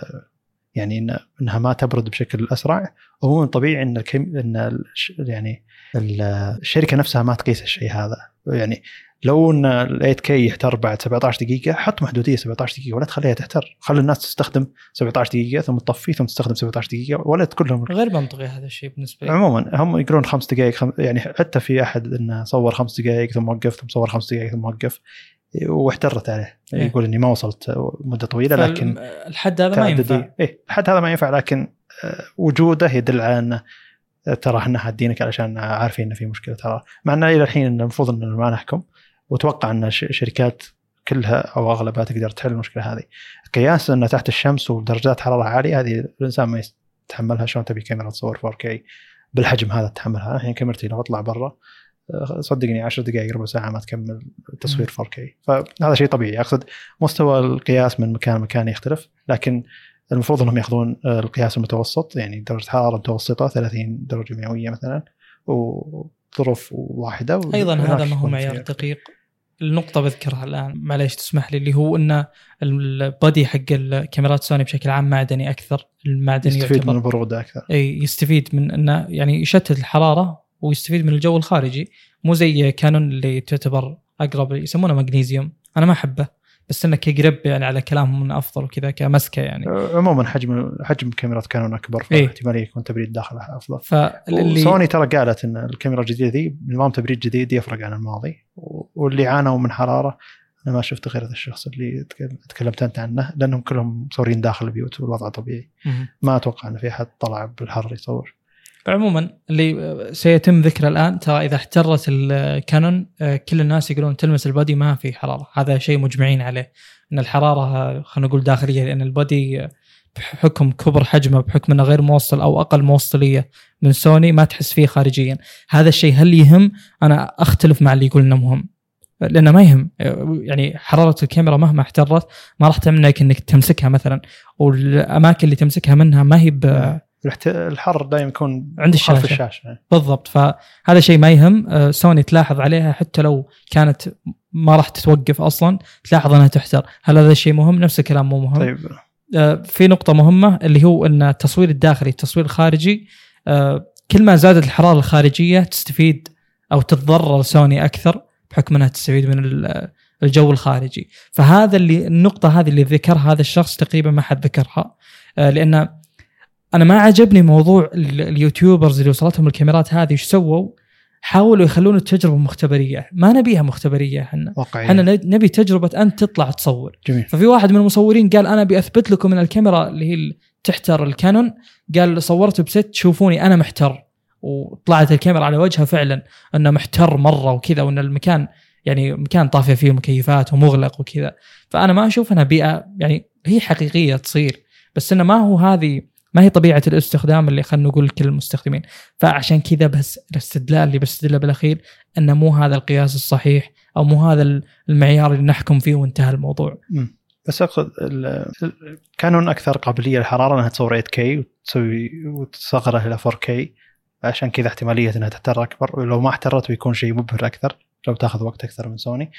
يعني إن إنها ما تبرد بشكل أسرع ومو من الطبيعي إن إن يعني ال- الشركة نفسها ما تقيس الشيء هذا. يعني لو إن ال 8K يحتر بعد 17 دقيقة حط محدودية 17 دقيقة ولا تخليها تحتر. خلي الناس تستخدم 17 دقيقة ثم تطفي ثم تستخدم 17 دقيقة ولا كلهم غير منطقي هذا الشيء بالنسبة لي. عموما هم يقولون خمس دقائق خم... يعني حتى في أحد إنه صور خمس دقائق ثم وقف ثم صور خمس دقائق ثم وقف. واحترت عليه. إيه. يقول إني ما وصلت مدة طويلة لكن الحد هذا ما ينفع. إيه حتى هذا ما ينفع لكن آه، وجوده يدل على انه ترى إحنا حادينك علشان عارفين انه في مشكلة. ترى مع انه إلى الحين المفروض إن ما نحكم وأتوقع أن شركات كلها أو أغلبها تقدر تحل المشكلة هذه. قياس انه تحت الشمس ودرجات حرارة عالية هذه الإنسان ما يتحملها شلون تبي كاميرا تصور 4K بالحجم هذا تتحملها الحين كاميرتي لو أطلع برا صدقني 10 دقائق ربع ساعة ما تكمل تصوير 4K فهذا شيء طبيعي. أقصد مستوى القياس من مكان لمكان يختلف لكن المفروض إنهم يأخذون آه، القياس المتوسط يعني درجة حرارة متوسطة 30 درجة مئوية مثلا وظروف واحدة أيضا هذا ما هو معيار دقيق. النقطة بذكرها الآن معليش تسمح لي اللي هو أن البادي حق الكاميرات سوني بشكل عام معدني أكثر المعدني يستفيد من يعتبر البروده أكثر. إي يستفيد من إنه يعني يشتت الحرارة ويستفيد من الجو الخارجي. مو زي كانون اللي تعتبر أقرب يسمونه مغنيسيوم أنا ما أحبه بس إنه كقرب يعني على كلامهم انه أفضل وكذا كمسكة يعني. آه، عموما حجم حجم كاميرات كانون أكبر إيه. فاحتمالية يكون تبريد داخلها أفضل. فاللي سوني ترى قالت إن الكاميرا الجديدة ذي نظام تبريد جديد يفرق عن الماضي. واللي عانوا من حرارة أنا ما شفت غير هذا الشخص اللي تك- تكلمت أنت عنه لأنهم كلهم مصورين داخل البيوت والوضع طبيعي. ما أتوقع إن في أحد طلع بالحر يصور. عموما اللي سيتم ذكره الآن ترى إذا احترت الكانون آه، كل الناس يقولون تلمس البادي ما في حرارة. هذا شيء مجمعين عليه إن الحرارة خلينا نقول داخلية لأن البادي آه، بحكم كبر حجمه بحكم إنه غير موصل أو أقل موصلية من سوني ما تحس فيه خارجيا. هذا الشيء هل يهم؟ أنا أختلف مع اللي يقول إنه مهم. لأنه ما يهم. يعني حرارة الكاميرا مهما احترت ما راح تمنعك إنك تمسكها مثلا والأماكن اللي تمسكها منها ما هي الحر دائما يكون عند خلف الشاشة. الشاشة. بالضبط. فهذا شيء ما يهم. آه، سوني تلاحظ عليها حتى لو كانت ما راح تتوقف أصلا تلاحظ إنها تحتر هل هذا الشيء مهم؟ نفس الكلام مو مهم. طيب. آه، في نقطة مهمة اللي هو إن التصوير الداخلي التصوير الخارجي آه، كل ما زادت الحرارة الخارجية تستفيد أو تتضرر سوني أكثر بحكم إنها تستفيد من ال- الجو الخارجي. فهذا اللي النقطة هذه اللي ذكرها هذا الشخص تقريبا ما حد ذكرها. لأن أنا ما عجبني موضوع ال- اليوتيوبرز اللي وصلتهم الكاميرات هذه إيش سووا؟ حاولوا يخلون التجربة مختبرية، ما نبيها مختبرية إحنا، واقعي إحنا نبي تجربة انت تطلع تصور، جميل. ففي واحد من المصورين قال أنا أبي أثبت لكم إن الكاميرا اللي هي تحتر الكانون قال صورت بست شوفوني أنا محتر. وطلعت الكاميرا على وجهها فعلا إنه محتر مرة وكذا وإن المكان يعني مكان طافية فيه مكيفات ومغلق وكذا. فأنا ما أشوف إنها بيئة يعني هي حقيقية تصير. بس إنه ما هو هذه ما هي طبيعة الاستخدام اللي خلينا نقول كل المستخدمين. فعشان كذا بس الاستدلال اللي بستدله بالأخير إنه مو هذا القياس الصحيح أو مو هذا المعيار اللي نحكم فيه وانتهى الموضوع. بس أقصد كانون أكثر قابلية للحرارة إنها تصور 8K وتسوي وتصغره إلى 4K عشان كذا احتمالية إنها تحتر أكبر. ولو ما احترت بيكون شيء مبهر أكثر. لو تاخذ وقت أكثر من سوني.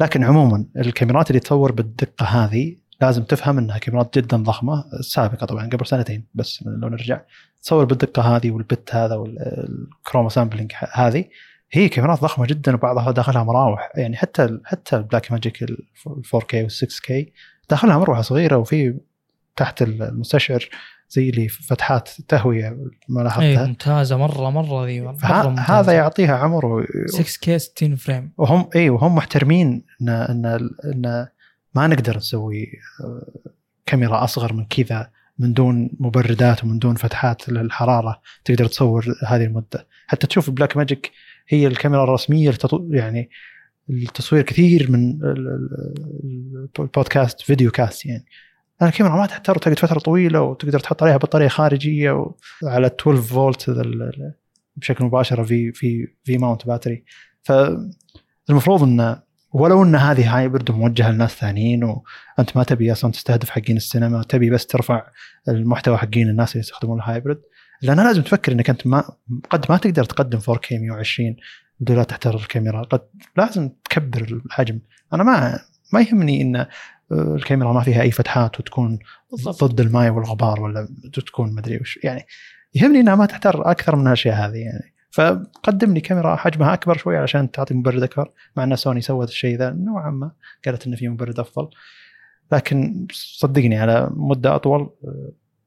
لكن عموما الكاميرات اللي تصور بالدقة هذه لازم تفهم إنها كاميرات جدا ضخمة سابقه طبعا قبل سنتين بس لو نرجع. تصور بالدقة هذه وال bit هذا وال chroma sampling هذه هي كاميرات ضخمة جدا وبعضها داخلها مراوح. يعني حتى حتى البلاك ماجيك ال 4K وال 6K داخلها مروحة صغيرة وفي تحت المستشعر زي اللي فتحات تهوية ما لاحظتها. ممتازة مره مرة ذي. هذا يعطيها عمر و- 6K 60 frame. وهم اي وهم محترمين ان إن إن ما نقدر نسوي آه، كاميرا أصغر من كذا من دون مبردات ومن دون فتحات للحرارة تقدر تصور هذه المدة حتى تشوف البلاك ماجيك هي الكاميرا الرسمية. يعني التصوير كثير من ال- ال- ال podcast video cast يعني الكاميرا ما تحتاج تقعد فترة طويلة وتقدر تحط عليها بطارية خارجية وعلى 12 فولت بشكل مباشر في في في mount battery فالمفروض انه ولو إن هذه hybrid وموجهه لناس ثانيين وانت ما تبي أصلا تستهدف حقين السينما تبي بس ترفع المحتوى حقين الناس اللي يستخدمون ال hybrid لأن لازم تفكر إنك أنت ما قد ما تقدر تقدم 4K 120 بدون لا تحتر الكاميرا قد لازم تكبر الحجم. أنا ما ما يهمني إن الكاميرا ما فيها أي فتحات وتكون ضد الماء والغبار ولا تكون مدري وش يعني يهمني إنها ما تحتر أكثر من الاشياء هذه يعني. فقدم لي كاميرا حجمها أكبر شوي علشان تعطي مبرد أكبر مع إن سوني سوت الشيء ذا نوعا ما قالت إنه في مبرد أفضل لكن صدقني على مدة أطول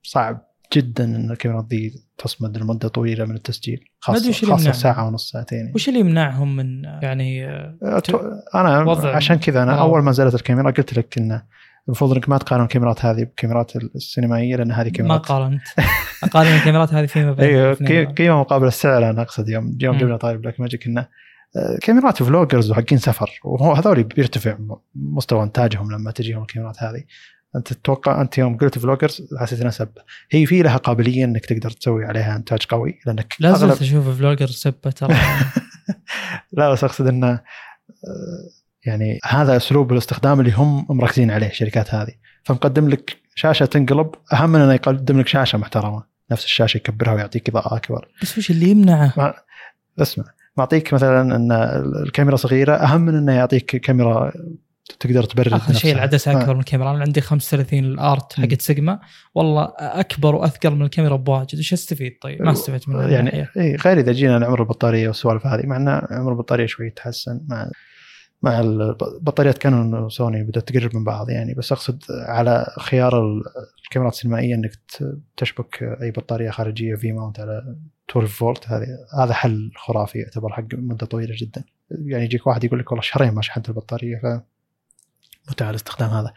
صعب جدا إن الكاميرا ذي تصمد لمدة طويلة من التسجيل خاصة خاصة. ساعة ونص ساعتين. وش اللي يمنعهم من يعني أتو- أنا وضع عشان كذا أنا. أول ما نزلت الكاميرا قلت لك إنه المفروض إنك ما تقارن الكاميرات هذه بالكاميرات السينمائية لأن هذه ما كاميرات قارنت. أقارن الكاميرات هذه فيما بين إيوه قيمه مقابل السعر أنا أقصد يوم يوم. جبنا طاري بلاك ماجيك انه كاميرات vloggers وحقين سفر وهو هذول بيرتفع مستوى إنتاجهم لما تجيهم الكاميرات هذه. أنت تتوقع أنت يوم قلت vloggers حسيت انها سبه هي في لها قابلية إنك تقدر تسوي عليها إنتاج قوي لأنك لا زلت أغلب- أشوف vlogger سبة ترى. (laughs) لا بس أقصد إنه آه، يعني هذا أسلوب الاستخدام اللي هم مركزين عليه الشركات هذه فمقدم لك شاشة تنقلب أهم من انه يقدم لك شاشة محترمة نفس الشاشة يكبرها ويعطيك إضاءة أكبر بس وش اللي يمنعه؟ اسمع معطيك مثلا أن الكاميرا صغيرة أهم من أنه يعطيك كاميرا تقدر تبرد آخر شيء. العدسه آه. أكبر من الكاميرا أنا عندي 35 الأرت. حقت سيجما والله أكبر وأثقل من الكاميرا بواجد وش أستفيد طيب؟ ما استفدت من يعني. اي غير إذا جينا لعمر البطارية والسوالف هذه مع أن عمر البطارية شوي يتحسن مع مع البطاريات كانون وسوني بدأت تقرب من بعض يعني بس أقصد على خيار ال- الكاميرات السينمائية إنك تشبك أي بطارية خارجية في mount على 12 فولت هذه هذا حل خرافي يعتبر حق مدة طويلة جدا. يعني يجيك واحد يقول لك والله شهرين ما شحنت البطارية ف متعة الاستخدام هذا.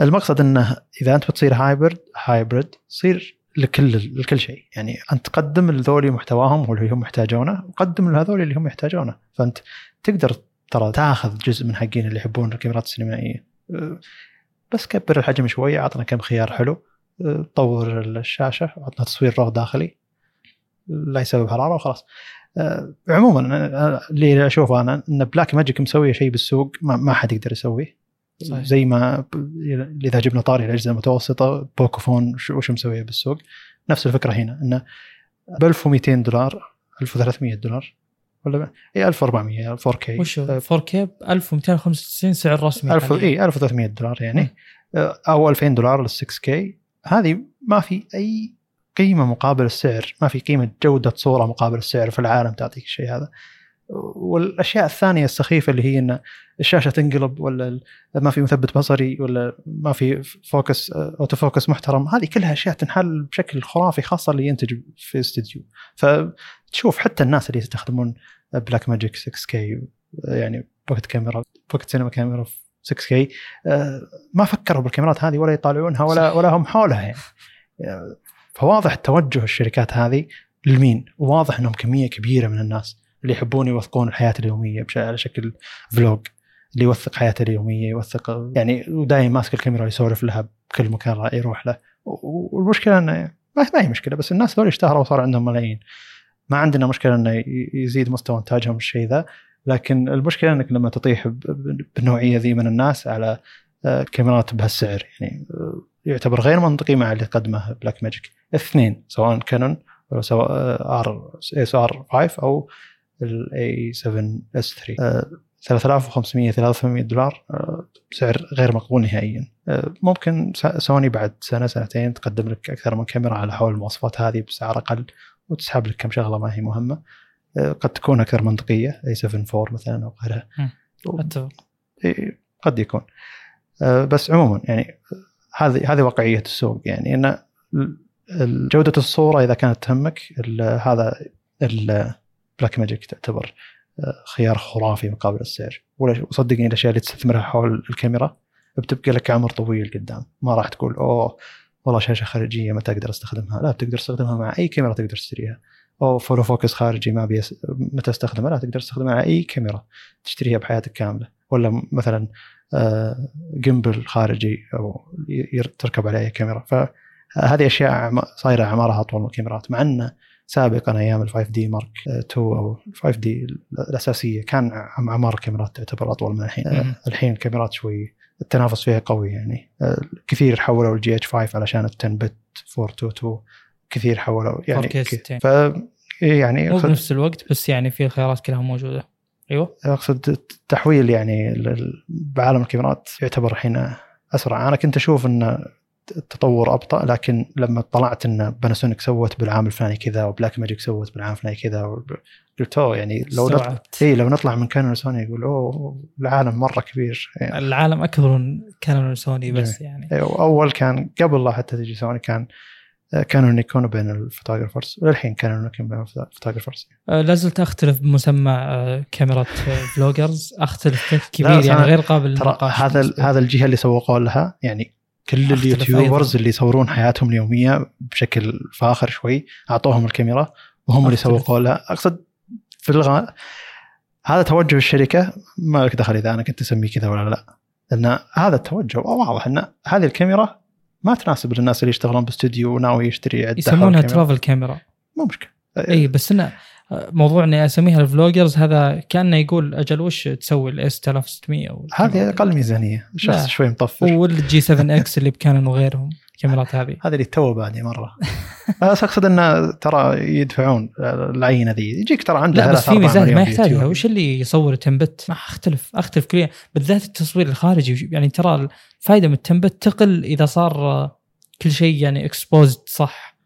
المقصد إنه إذا أنت بتصير hybrid hybrid صير لكل لكل شيء. يعني أنت تقدم لذولي محتواهم واللي هم يحتاجونه وقدم لهذول اللي هم يحتاجونه. فأنت تقدر ترى تاخذ جزء من حقين اللي يحبون الكاميرات السينمائية. أه، بس كبر الحجم شوية عطنا كم خيار حلو. أه، طور الشاشة عطنا تصوير raw داخلي. لا يسبب حرارة وخلاص. أه، عموما اللي أشوفه أنا إن بلاك ماجيك مسويه شيء بالسوق ما, ما حد يقدر يسويه. صحيح. زي ما إذا جبنا طاري الأجهزة المتوسطة بوكوفون وش مسوية بالسوق؟ نفس الفكرة هنا انه ب 1200 دولار 1300 دولار ولا ب- اي 1400 4K وش آه، 4K 1295 سعر رسمي 1000 حالياً. اي 1300 دولار يعني. آه، أو 2000 دولار لل 6K هذه ما في أي قيمة مقابل السعر ما في قيمة جودة صورة مقابل السعر في العالم تعطيك الشيء هذا. والأشياء الثانية السخيفة اللي هي إن الشاشة تنقلب ولا ما في مثبت بصري ولا ما في focus auto focus محترم هذه كلها أشياء تنحل بشكل خرافي خاصة اللي ينتج في استديو فتشوف حتى الناس اللي يستخدمون بلاك ماجيك 6K يعني pocket camera pocket cinema camera 6K آه، ما فكروا بالكاميرات هذه ولا يطالعونها ولا ولا هم حولها يعني. آه، فواضح توجه الشركات هذه لمين؟ واضح إنهم كمية كبيرة من الناس. اللي يحبون يوثقون الحياة اليومية على شكل vlog اللي يوثق حياته اليومية يوثق يعني ودايم ماسك الكاميرا يسولف لها بكل مكان يروح له. والمشكلة إنه ما هي مشكلة بس الناس ذول اشتهروا وصار عندهم ملايين. ما عندنا مشكلة إنه يزيد مستوى إنتاجهم الشيء ذا لكن المشكلة إنك لما تطيح بالنوعية ذي من الناس على آه، كاميرات بهالسعر يعني آه، يعتبر غير منطقي مع اللي قدمه بلاك ماجيك الاثنين سواء كانون سواء R اس R5 أو ال A7S 3 3500 300 دولار. آه، سعر غير مقبول نهائيا. آه، ممكن سوني بعد سنة سنتين تقدم لك أكثر من كاميرا على حول المواصفات هذه بسعر أقل وتسحب لك كم شغلة ما هي مهمة. آه، قد تكون أكثر منطقية A7 4 مثلا أو غيرها. أتفق. قد يكون. بس عموما يعني هذه هذه واقعية السوق يعني إن جودة الصورة إذا كانت تهمك هذا البلاك ماجيك تعتبر آه، خيار خرافي مقابل السعر وصدقني الاشياء اللي تستثمرها حول الكاميرا بتبقى لك عمر طويل قدام. ما راح تقول أوه والله شاشة خارجية متى أقدر أستخدمها. لا بتقدر تستخدمها مع أي كاميرا تقدر تشتريها. أو follow focus خارجي ما بيس... متى استخدمها لا تقدر تستخدمها على أي كاميرا تشتريها بحياتك كاملة. ولا مثلا آه، gimbal خارجي أو تركب عليه أي كاميرا. فهذه أشياء صايرة اعمارها أطول من الكاميرات مع انه سابقا أيام ال 5D Mark 2 أو 5D الأساسية كان عم- أعمار الكاميرات تعتبر أطول من الحين. الحين الكاميرات شوي التنافس فيها قوي يعني. كثير حولوا ال GH5 علشان ال 10 bit 422 كثير حولوا يعني 4K ك- 60. ف يعني مو بنفس الوقت بس يعني في الخيارات كلها موجودة. أيوه. أقصد التحويل يعني ال- ال- بعالم الكاميرات يعتبر الحين أسرع. أنا كنت أشوف إن التطور أبطأ لكن لما طلعت إن باناسونيك سوت بالعام الفلاني كذا وبلاك ماجيك سوت بالعام الفلاني كذا قلت أوه يعني لو نطلع. اي لو نطلع من كانون وسوني يقول أوه العالم مرة كبير يعني. العالم أكبر من كانون وسوني بس يعني. اول كان قبل لا حتى تجي سوني كان كانون نيكون بين ال photographers. وللحين كانون نيكون بين الفوتوغرافرز. آه، لا زلت أختلف بمسمى آه، كاميرا آه، vloggers اختلف (laughs) كبير يعني غير قابل ترى هذا. هذا الجهة اللي سوقوا لها يعني كل ال YouTubers. اللي يصورون حياتهم اليومية بشكل فاخر شوي أعطوهم الكاميرا وهم اللي. سوقوا لها أقصد في الغ... هذا توجه الشركة ما لك دخل إذا أنا كنت أسميه كذا ولا لا لأن هذا التوجه واضح إن هذه الكاميرا ما تناسب للناس اللي يشتغلون باستوديو وناوي يشتري يسمونها. ترافل كاميرا مو مشكلة اي بس إنه آه، موضوع إني أسميها الفلوجرز هذا كأنه يقول أجل وش تسوي الاس 3600 هذه أقل ميزانية لا. شخص شوي مطفر والجي 7 إكس اللي بكانون وغيرهم الكاميرات هذه. (laughs) هذا اللي تو بادي مرة. بس أقصد إنه ترى يدفعون العينة ذي. يجيك ترى عنده لا بس في ميزات مليون ما يحتاجها. وش اللي يصور 10 bit ما أختلف. أختلف كليا بالذات التصوير الخارجي. يعني ترى الفائده من 10 bit تقل إذا صار كل شيء يعني exposed صح.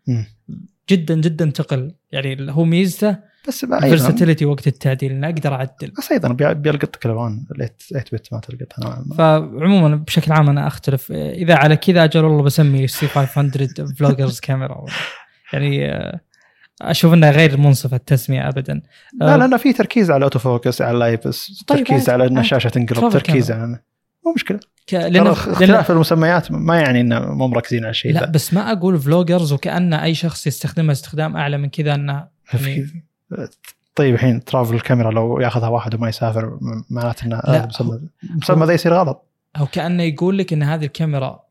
جدا جدا تقل. يعني هو ميزته بس أيضا ال versatility وقت التعديل اني أقدر أعدل. بس أيضا بي- بيلقطك الالوان 8 bit ما تلقطها. نوعا ما فعموما بشكل عام أنا أختلف. إذا على كذا أجل والله بسمي C500 vloggers camera يعني آه، أشوف انها غير منصفه التسمية ابدا. لا آه، لأن في تركيز على ال auto focus على اللايبس طيب تركيز عادي، على ان. الشاشه تنقلب تركيز. على مو مشكلة. ك... لأن اختلاف المسميات ما يعني إنه مو مركزين على الشيء لا ذا. بس ما أقول vloggers وكأن أي شخص يستخدمها استخدام أعلى من كذا إنه يعني طيب الحين travel الكاميرا لو ياخذها واحد وما يسافر معناته إنه لا، هذا مسمى مسمى ذا يصير غلط. أو كأنه يقول لك إن هذه الكاميرا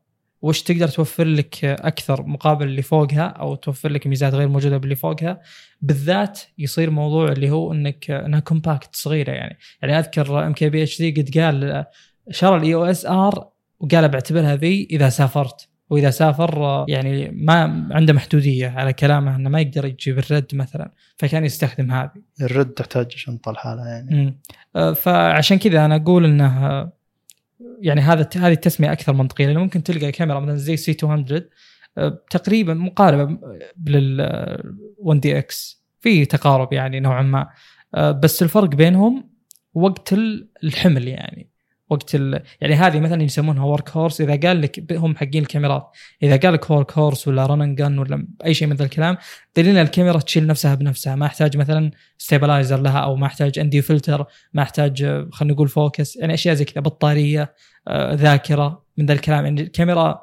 وش تقدر توفر لك أكثر مقابل اللي فوقها أو توفر لك ميزات غير موجودة باللي فوقها؟ بالذات يصير موضوع اللي هو انك إنها compact صغيرة يعني. يعني أذكر إم كي بي اتش دي قد قال شرى ال EOS R وقال بعتبرها ذي إذا سافرت. وإذا سافر يعني ما عنده محدودية على كلامه إنه ما يقدر يجيب ال RED مثلا فكان يستخدم هذه. ال RED تحتاج شنطه لحالها يعني. مم. آه، فعشان كذا أنا أقول إنه يعني هذا هذه التسمية أكثر منطقية لأنه ممكن تلقى كاميرا مثلا زي C200 آه، تقريبا مقاربة لل 1DX في تقارب يعني نوعا ما. آه، بس الفرق بينهم وقت ال- الحمل يعني. وقت ال... يعني هذه مثلا يسمونها workhorse إذا قال لك هم حقين الكاميرات. إذا قال لك workhorse ولا run and gun ولا أي شيء من ذا الكلام دليل الكاميرا تشيل نفسها بنفسها. ما أحتاج مثلا stabilizer لها أو ما أحتاج عندي فلتر ما أحتاج آه، خلينا نقول focus يعني أشياء زي كذا بطارية آه، ذاكرة من ذا الكلام. يعني الكاميرا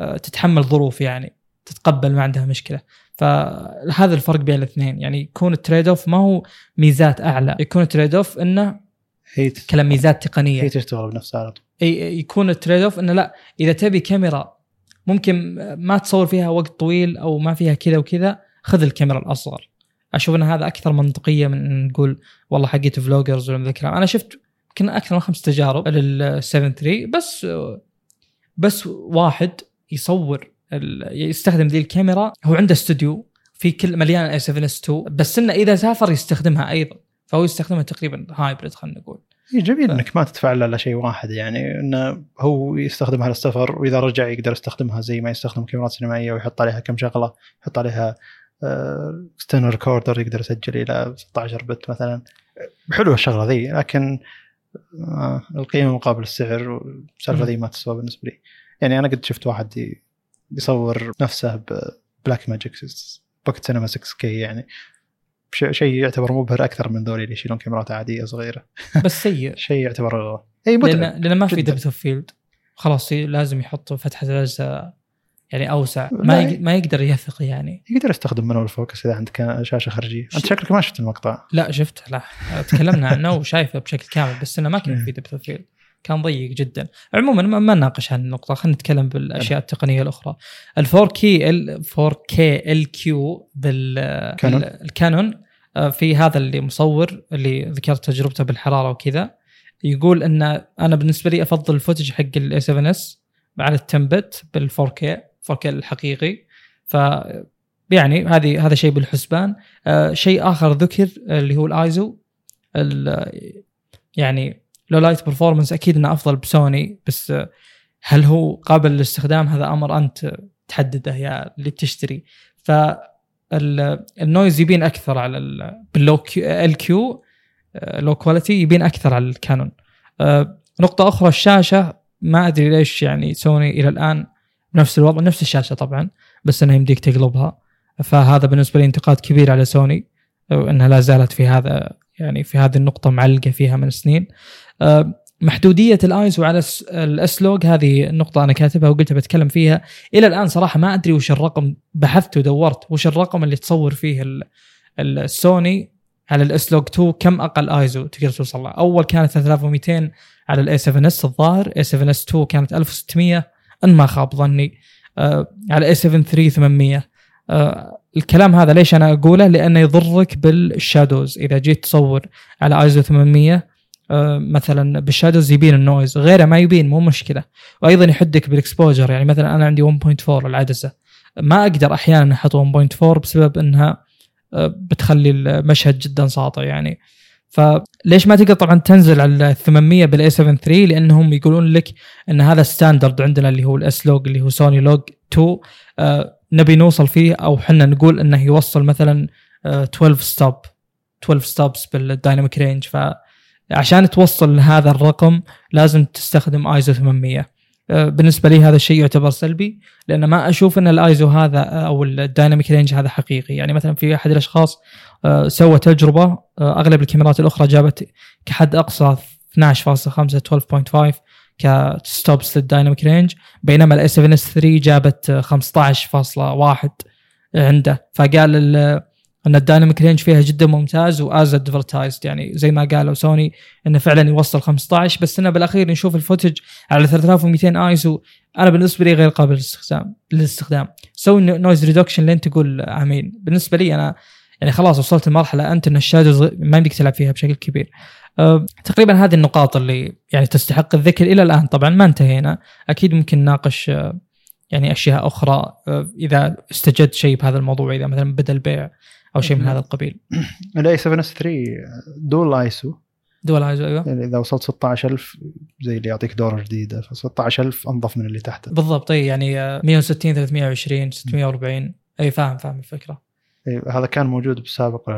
آه، تتحمل ظروف يعني تتقبل ما عندها مشكلة. فهذا الفرق بين الاثنين. يعني يكون ال trade off ما هو ميزات أعلى. يكون ال trade off إنه هي تقنية. هي تشتغل بنفسها على طول. إي يكون ال trade off إنه لا إذا تبي كاميرا ممكن ما تصور فيها وقت طويل أو ما فيها كذا وكذا خذ الكاميرا الأصغر. أشوف إن هذا أكثر منطقية من نقول والله حقت vloggers ولا الكلام أنا شفت يمكن أكثر من خمس تجارب لل a7 III بس بس واحد يصور يستخدم ذي الكاميرا هو عنده استوديو في كل مليان a7S II بس إنه إذا سافر يستخدمها أيضا. فهو يستخدمها تقريبا hybrid خلينا نقول. هي جميل ف- إنك ما تدفع على شيء واحد يعني إنه هو يستخدمها للسفر وإذا رجع يقدر يستخدمها زي ما يستخدم كاميرات سينمائية ويحط عليها كم شغلة يحط عليها ستين recorder يقدر يسجل إلى 16 bit مثلا. حلوة الشغلة ذي لكن آه، القيمة مقابل السعر والسالفة. ذي ما تسوى بالنسبة لي. يعني أنا قد شفت واحد يصور نفسه ب Blackmagic Pocket Cinema 6K يعني شيء يعتبر مبهر أكثر من ذولي اللي يشيلون كاميرات عادية صغيرة. بس سيء. (laughs) شيء يعتبر اي متعب لأن لأن ما في. depth of field خلاص لازم يحط فتحة الأجزاء يعني أوسع. ما يق- ما يقدر يثق يعني. يقدر يستخدم manual focus إذا عندك شاشة خارجية. أنت شكلك ما شفت المقطع. لا شفت لا. (laughs) تكلمنا عنه وشايفه بشكل كامل بس إنه ما كان إيه. في depth of field كان ضيق جدا. عموما ما ما نناقش هذه النقطة خلينا نتكلم بالأشياء التقنية الأخرى. ال 4K ال 4K ال HQ بال كانون. ال- الكانون آه، في هذا اللي مصور اللي ذكرت تجربته بالحرارة وكذا يقول إن أنا بالنسبة لي أفضل ال footage حق ال a7S على ال 10 bit بال 4K 4K الحقيقي. ف يعني هذه هذا شيء بالحسبان. آه شيء آخر ذكر اللي هو الايزو ال- يعني low light performance أكيد إنه أفضل بسوني بس آه، هل هو قابل للاستخدام؟ هذا أمر أنت تحدده يا اللي بتشتري. ف ال- ال noise يبين أكثر على ال- بال low ال Q low quality يبين أكثر على الكانون. آه، نقطة أخرى الشاشة ما أدري ليش يعني سوني إلى الآن بنفس الوضع نفس الشاشة طبعا بس أنها يمديك تقلبها. فهذا بالنسبة لي انتقاد كبير على سوني وأنها لا زالت في هذا يعني في هذه النقطة معلقة فيها من سنين. آه، محدودية الايزو على الس- ال S-Log هذه النقطة أنا كاتبها وقلت بتكلم فيها. إلى الآن صراحة ما أدري وش الرقم بحثت ودورت وش الرقم اللي تصور فيه ال- السوني على ال S-Log 2 كم أقل آيزو تقدر توصل له؟ أول كانت 3200 على ال a7S الظاهر a7S II كانت 1600 إن ما خاب ظني. آه على a7 III 800 آه الكلام هذا ليش أنا أقوله؟ لأنه يضرك بال shadows. إذا جيت تصور على آيزو 800 آه مثلا بال shadows يبين ال noise. غيره ما يبين مو مشكلة. وأيضا يحدك بال exposure. يعني مثلا أنا عندي 1.4 العدسة. ما أقدر أحيانا أحط 1.4 بسبب إنها بتخلي المشهد جدا ساطع يعني. فليش ما تقدر طبعا تنزل على ال 800 بال a7 III لأنهم يقولون لك إن هذا standard عندنا اللي هو ال S-Log اللي هو سوني log 2 آه نبي نوصل فيه أو إحنا نقول إنه يوصل مثلا آه 12 stop 12 stops بال dynamic range. فعشان توصل لهذا الرقم لازم تستخدم ايزو 800 بالنسبة لي هذا الشيء يعتبر سلبي لأن ما أشوف إن الايزو هذا أو ال dynamic range هذا حقيقي. يعني مثلا في أحد الأشخاص سوى تجربة أغلب الكاميرات الأخرى جابت كحد أقصى 12.5 12.5 ك stops لل dynamic range بينما ال a7S III جابت 15.1 عنده. فقال أن ال dynamic range فيها جدا ممتاز و as advertised يعني زي ما قالوا سوني إنه فعلا يوصل 15 بس إنه بالأخير نشوف ال footage على 3200 ايزو أنا بالنسبة لي غير قابل للاستخدام للاستخدام. سوي noise reduction لين تقول آمين. بالنسبة لي أنا يعني خلاص وصلت لمرحلة أنت إن ال shadows ما يمديك تلعب فيها بشكل كبير. أه تقريبا هذه النقاط اللي يعني تستحق الذكر إلى الآن. طبعا ما انتهينا. أكيد ممكن نناقش أه يعني أشياء أخرى أه إذا استجد شيء بهذا الموضوع إذا مثلا بدأ البيع أو شيء من هذا القبيل. (clears throat) ال a7S III dual ISO. dual ISO أيوه. يعني إذا وصلت 16000 زي اللي يعطيك دوره جديده ف 16000 أنظف من اللي تحته. بالضبط أي يعني 160 320 640 أي فاهم فاهم الفكرة. إيه هذا كان موجود بالسابق؟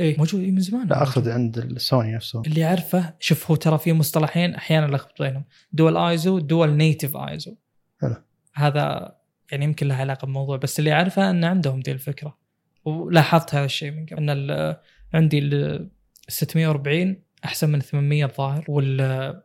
أي موجود من زمان. لا أقصد عند السوني نفسه. اللي أعرفه شوف هو ترى في مصطلحين أحيانا لخبط بينهم. dual ISO dual native ISO حلو. هذا يعني يمكن له علاقة بالموضوع بس اللي أعرفه إن عندهم دي الفكرة. ولاحظت هذا الشيء من قبل. إن عندي ال 640 أحسن من 800 الظاهر وال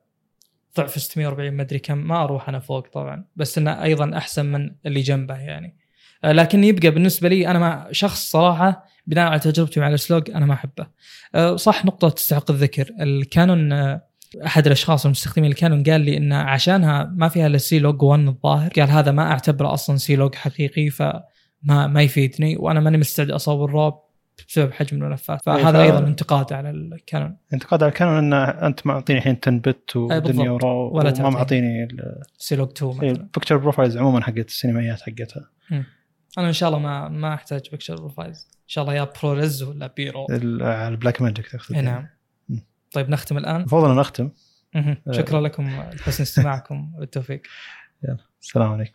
ضعف 640 ما أدري كم ما أروح أنا فوق طبعا بس إنه أيضا أحسن من اللي جنبه يعني. آه، لكن يبقى بالنسبة لي أنا مع شخص صراحة بناء على تجربتي مع السلوج أنا ما أحبه. آه، صح نقطة تستحق الذكر الكانون آه، أحد الأشخاص المستخدمين الكانون قال لي إن عشانها ما فيها إلا سي لوج 1 الظاهر قال هذا ما أعتبره أصلا سي لوج حقيقي فما ما يفيدني وأنا ماني مستعد اصور RAW بسبب حجم الملفات. فهذا إيه، ف- أيضا انتقاد على الكانون انتقاد على الكانون إن أنت معطيني الحين 10 bit أي ودنيا ولا وما تعطيني. معطيني سي لوج 2 مثلا. ال picture profiles عموما حقت السينمائيات حقتها. أنا إن شاء الله ما ما أحتاج picture profiles إن شاء الله يا ProRes ولا BRAW على ال Blackmagic تقصد. اي نعم. طيب نختم الآن. المفروض أن نختم. مهم. شكرا لكم لحسن استماعكم. (laughs) والتوفيق السلام عليكم.